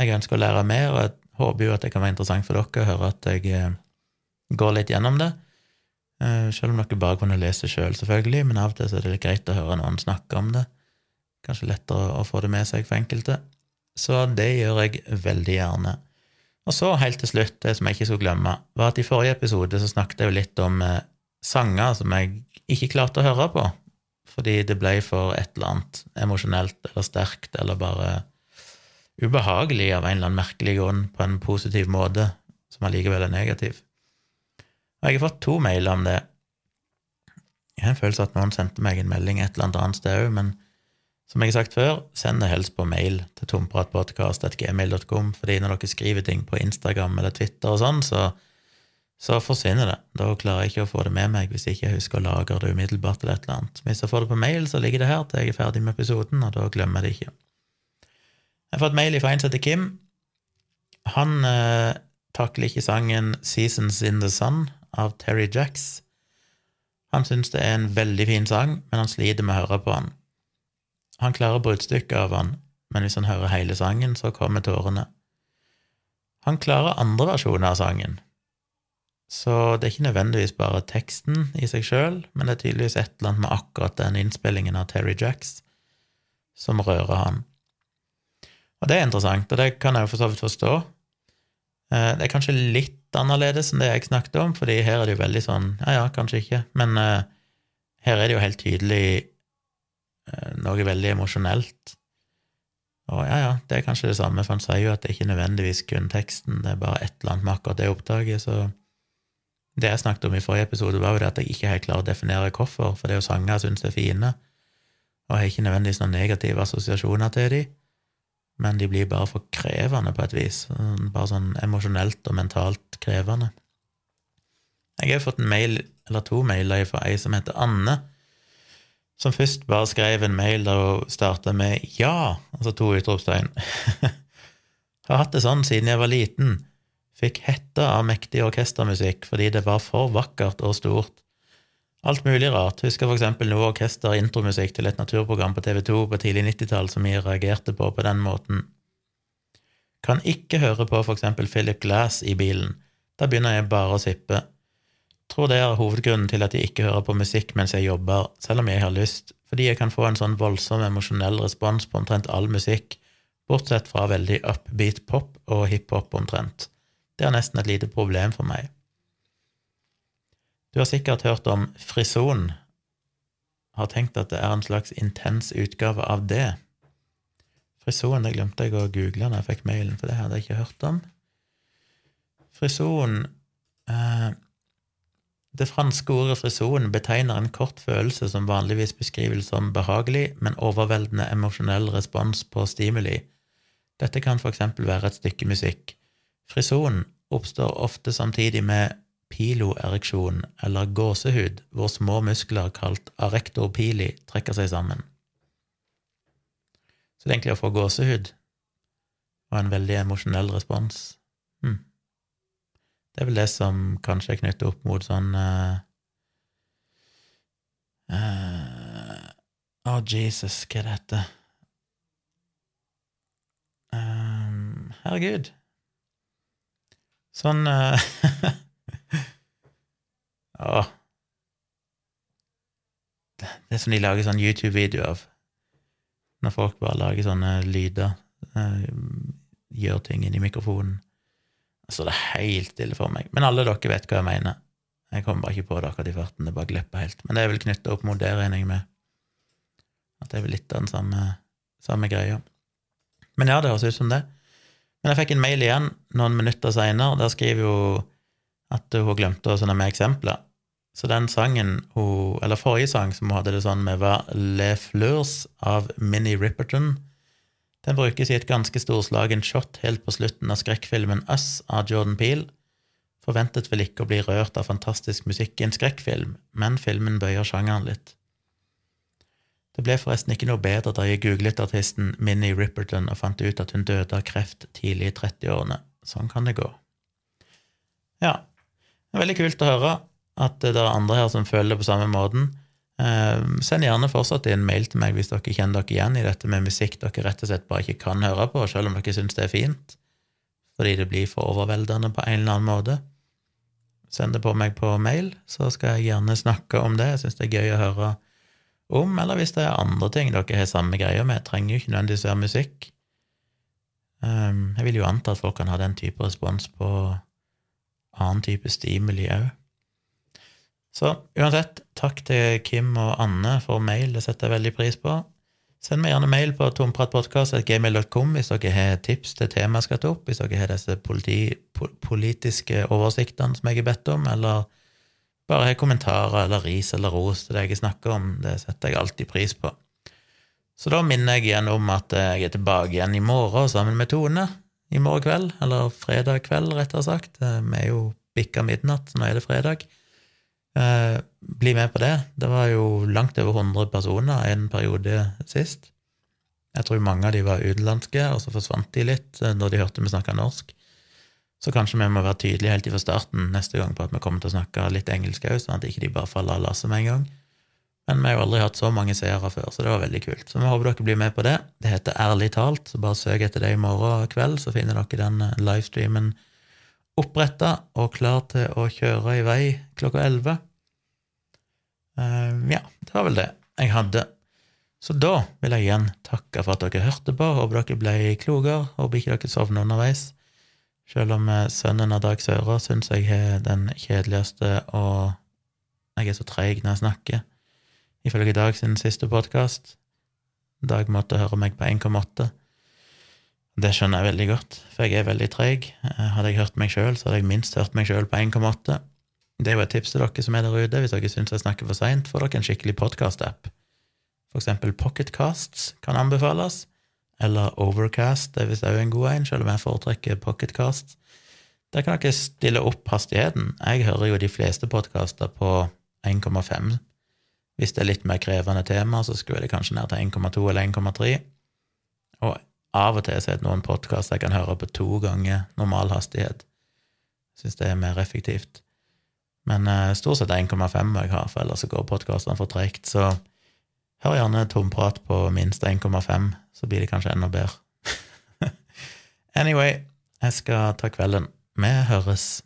Jeg ønsker å lære mer, og jeg håper jo at det kan være interessant for dere å høre at jeg eh, går litt gjennom det. Eh, selv om dere bare kunne lese sjøl, selv, selvfølgelig, men av og til er det litt greit å høre noen snakke om det. Kanskje lettere å få det med seg for enkelte. Så det gjør jeg veldig gjerne. Og så, helt til slutt, det som jeg ikke skulle glemme, var at i forrige episode så snakket jeg jo litt om eh, sanger som jeg ikke klarte å høre på, fordi det ble for et eller annet emosjonelt eller sterkt eller bare ubehagelig av en eller annen merkelig grunn på en positiv måte, som allikevel er negativ. Og jeg har fått to mailer om det. Jeg har en følelse at noen sendte meg en melding et eller annet sted òg, men som jeg har sagt før, send det helst på mail til tompratpodkast.gmail.com, fordi når dere skriver ting på Instagram eller Twitter og sånn, så, så, forsvinner det. Da klarer jeg ikke å få det med meg hvis jeg ikke husker å lagre det umiddelbart eller et eller annet. Hvis jeg får det på mail, så ligger det her til jeg er ferdig med episoden, og da glemmer jeg det ikke. Jeg har fått mail fra en som heter Kim. Han eh, takler ikke sangen Seasons in the Sun av Terry Jacks. Han syns det er en veldig fin sang, men han sliter med å høre på den. Han klarer bruddstykket av han, men hvis han hører hele sangen, så kommer tårene. Han klarer andre versjoner av sangen, så det er ikke nødvendigvis bare teksten i seg sjøl, men det er tydeligvis et eller annet med akkurat den innspillingen av Terry Jacks som rører han. Og det er interessant, og det kan jeg jo for så vidt forstå. Eh, det er kanskje litt annerledes enn det jeg snakket om, fordi her er det jo veldig sånn Ja, ja, kanskje ikke, men uh, her er det jo helt tydelig noe veldig emosjonelt. Og ja, ja, det er kanskje det samme, for han sier jo at det er ikke nødvendigvis kun teksten, det er bare et eller annet med akkurat det opptaket, så det jeg snakket om i forrige episode, var jo det at jeg ikke helt klarer å definere hvorfor, for det er jo sanger jeg syns er fine, og jeg har ikke nødvendigvis noen negative assosiasjoner til de, men de blir bare for krevende på et vis, bare sånn emosjonelt og mentalt krevende. Jeg har fått en mail, eller to mailer fra ei som heter Anne, som først bare skrev en mail der hun starta med 'ja', altså to utropstegn. [LAUGHS] har hatt det sånn siden jeg var liten. Fikk hetta av mektig orkestermusikk fordi det var for vakkert og stort. Alt mulig rart. Husker for eksempel noe orkester-intromusikk til et naturprogram på TV2 på tidlig 90-tall som jeg reagerte på på den måten. Kan ikke høre på for eksempel Philip Glass i bilen. Da begynner jeg bare å sippe. Tror det er hovedgrunnen til at jeg ikke hører på musikk mens jeg jobber, selv om jeg har lyst, fordi jeg kan få en sånn voldsom emosjonell respons på omtrent all musikk, bortsett fra veldig upbeat pop og hiphop omtrent. Det er nesten et lite problem for meg. Du har sikkert hørt om frison. Har tenkt at det er en slags intens utgave av det. Frison det glemte jeg å google når jeg fikk mailen, for det hadde jeg ikke hørt om. Frison eh, Det franske ordet frison betegner en kort følelse som vanligvis beskrives som behagelig, men overveldende emosjonell respons på stimuli. Dette kan eksempel være et stykke musikk. Frison oppstår ofte samtidig med piloereksjon eller gåsehud, hvor små muskler kalt arektor pili trekker seg sammen. Så det er egentlig å få gåsehud og en veldig emosjonell respons. Hm. Det er vel det som kanskje er knyttet opp mot sånn uh, uh, oh, Jesus, hva er dette? Um, herregud. Sånn [LAUGHS] uh, oh. Det er som de lager sånn YouTube-video av. Når folk bare lager sånne lyder. Uh, gjør ting inni mikrofonen. Så det er helt stille for meg. Men alle dere vet hva jeg mener. Jeg kommer bare ikke på det akkurat i farten. Det bare glipper helt. Men det er vel knytta opp mot det, regner jeg med. At det er vel litt av den samme, samme greia. Men ja, det høres ut som det. Men jeg fikk en mail igjen noen minutter seinere. Der skriver hun at hun glemte å sende med eksempler. Så den sangen hun Eller forrige sang som hun hadde det sånn med, var Le Fleurs av Minnie Ripperton. Den brukes i et ganske storslagent shot helt på slutten av skrekkfilmen Us av Jordan Peel. Forventet vel ikke å bli rørt av fantastisk musikk i en skrekkfilm, men filmen bøyer sjangeren litt. Det ble forresten ikke noe bedre da jeg googlet artisten Minnie Ripperton og fant ut at hun døde av kreft tidlig i 30-årene. Sånn kan det gå. Ja, det er veldig kult å høre at det er andre her som føler det på samme måten. Eh, send gjerne fortsatt en mail til meg hvis dere kjenner dere igjen i dette med musikk dere rett og slett bare ikke kan høre på, selv om dere syns det er fint, fordi det blir for overveldende på en eller annen måte. Send det på meg på mail, så skal jeg gjerne snakke om det. Jeg syns det er gøy å høre om, eller hvis det er andre ting dere har samme greia med. Trenger jo ikke nødvendigvis være musikk. Um, jeg vil jo anta at folk kan ha den type respons på annen type stimuli òg. Så uansett, takk til Kim og Anne for mail, det setter jeg veldig pris på. Send meg gjerne mail på tompratpodkast.gmail.com hvis dere har tips til tema jeg skal ta opp, hvis dere har disse politi, politiske oversiktene som jeg har bedt om, eller bare har kommentarer eller ris eller ros til det jeg snakker om. Det setter jeg alltid pris på. Så da minner jeg igjen om at jeg er tilbake igjen i morgen sammen med Tone. I morgen kveld, eller fredag kveld, rettere sagt. Vi er jo bikka midnatt, så nå er det fredag. Eh, bli med på det. Det var jo langt over 100 personer en periode sist. Jeg tror mange av de var utenlandske, og så forsvant de litt eh, når de hørte vi snakka norsk. Så kanskje vi må være tydelige helt fra starten neste gang på at vi kommer til å snakke litt engelsk òg, sånn at ikke de bare faller av lasset med en gang. Men vi har jo aldri hatt så mange seere før, så det var veldig kult. Så vi håper dere blir med på det. Det heter Ærlig talt, så bare søk etter det i morgen kveld, så finner dere den eh, livestreamen oppretta og klar til å kjøre i vei klokka elleve. Uh, ja, det var vel det jeg hadde. Så da vil jeg igjen takke for at dere hørte på. Håper dere ble klokere. Håper ikke dere sovner underveis. Selv om eh, sønnen av Dag Søra syns jeg er den kjedeligste og Jeg er så treig når jeg snakker. Ifølge Dag sin siste podkast. Dag måtte høre meg på 1,8. Det skjønner jeg veldig godt, for jeg er veldig treig. Eh, hadde jeg hørt meg sjøl, så hadde jeg minst hørt meg sjøl på 1,8. Det er jo et tips til dere som er der ute. Hvis dere syns jeg snakker for seint, får dere en skikkelig podkast-app. For eksempel Pocketcasts kan anbefales, eller Overcast det er visst òg en god en, selv om jeg foretrekker Pocketcast. Der kan dere stille opp hastigheten. Jeg hører jo de fleste podkaster på 1,5. Hvis det er litt mer krevende tema, så skulle det kanskje ned til 1,2 eller 1,3. Og av og til så er det noen podkaster jeg kan høre på to ganger normal hastighet. Syns det er mer effektivt. Men uh, stort sett 1,5 jeg har, for ellers går podkastene for tregt. Så Hør gjerne tomprat på minst 1,5, så blir det kanskje enda bedre. [LAUGHS] anyway, jeg skal ta kvelden. Vi høres.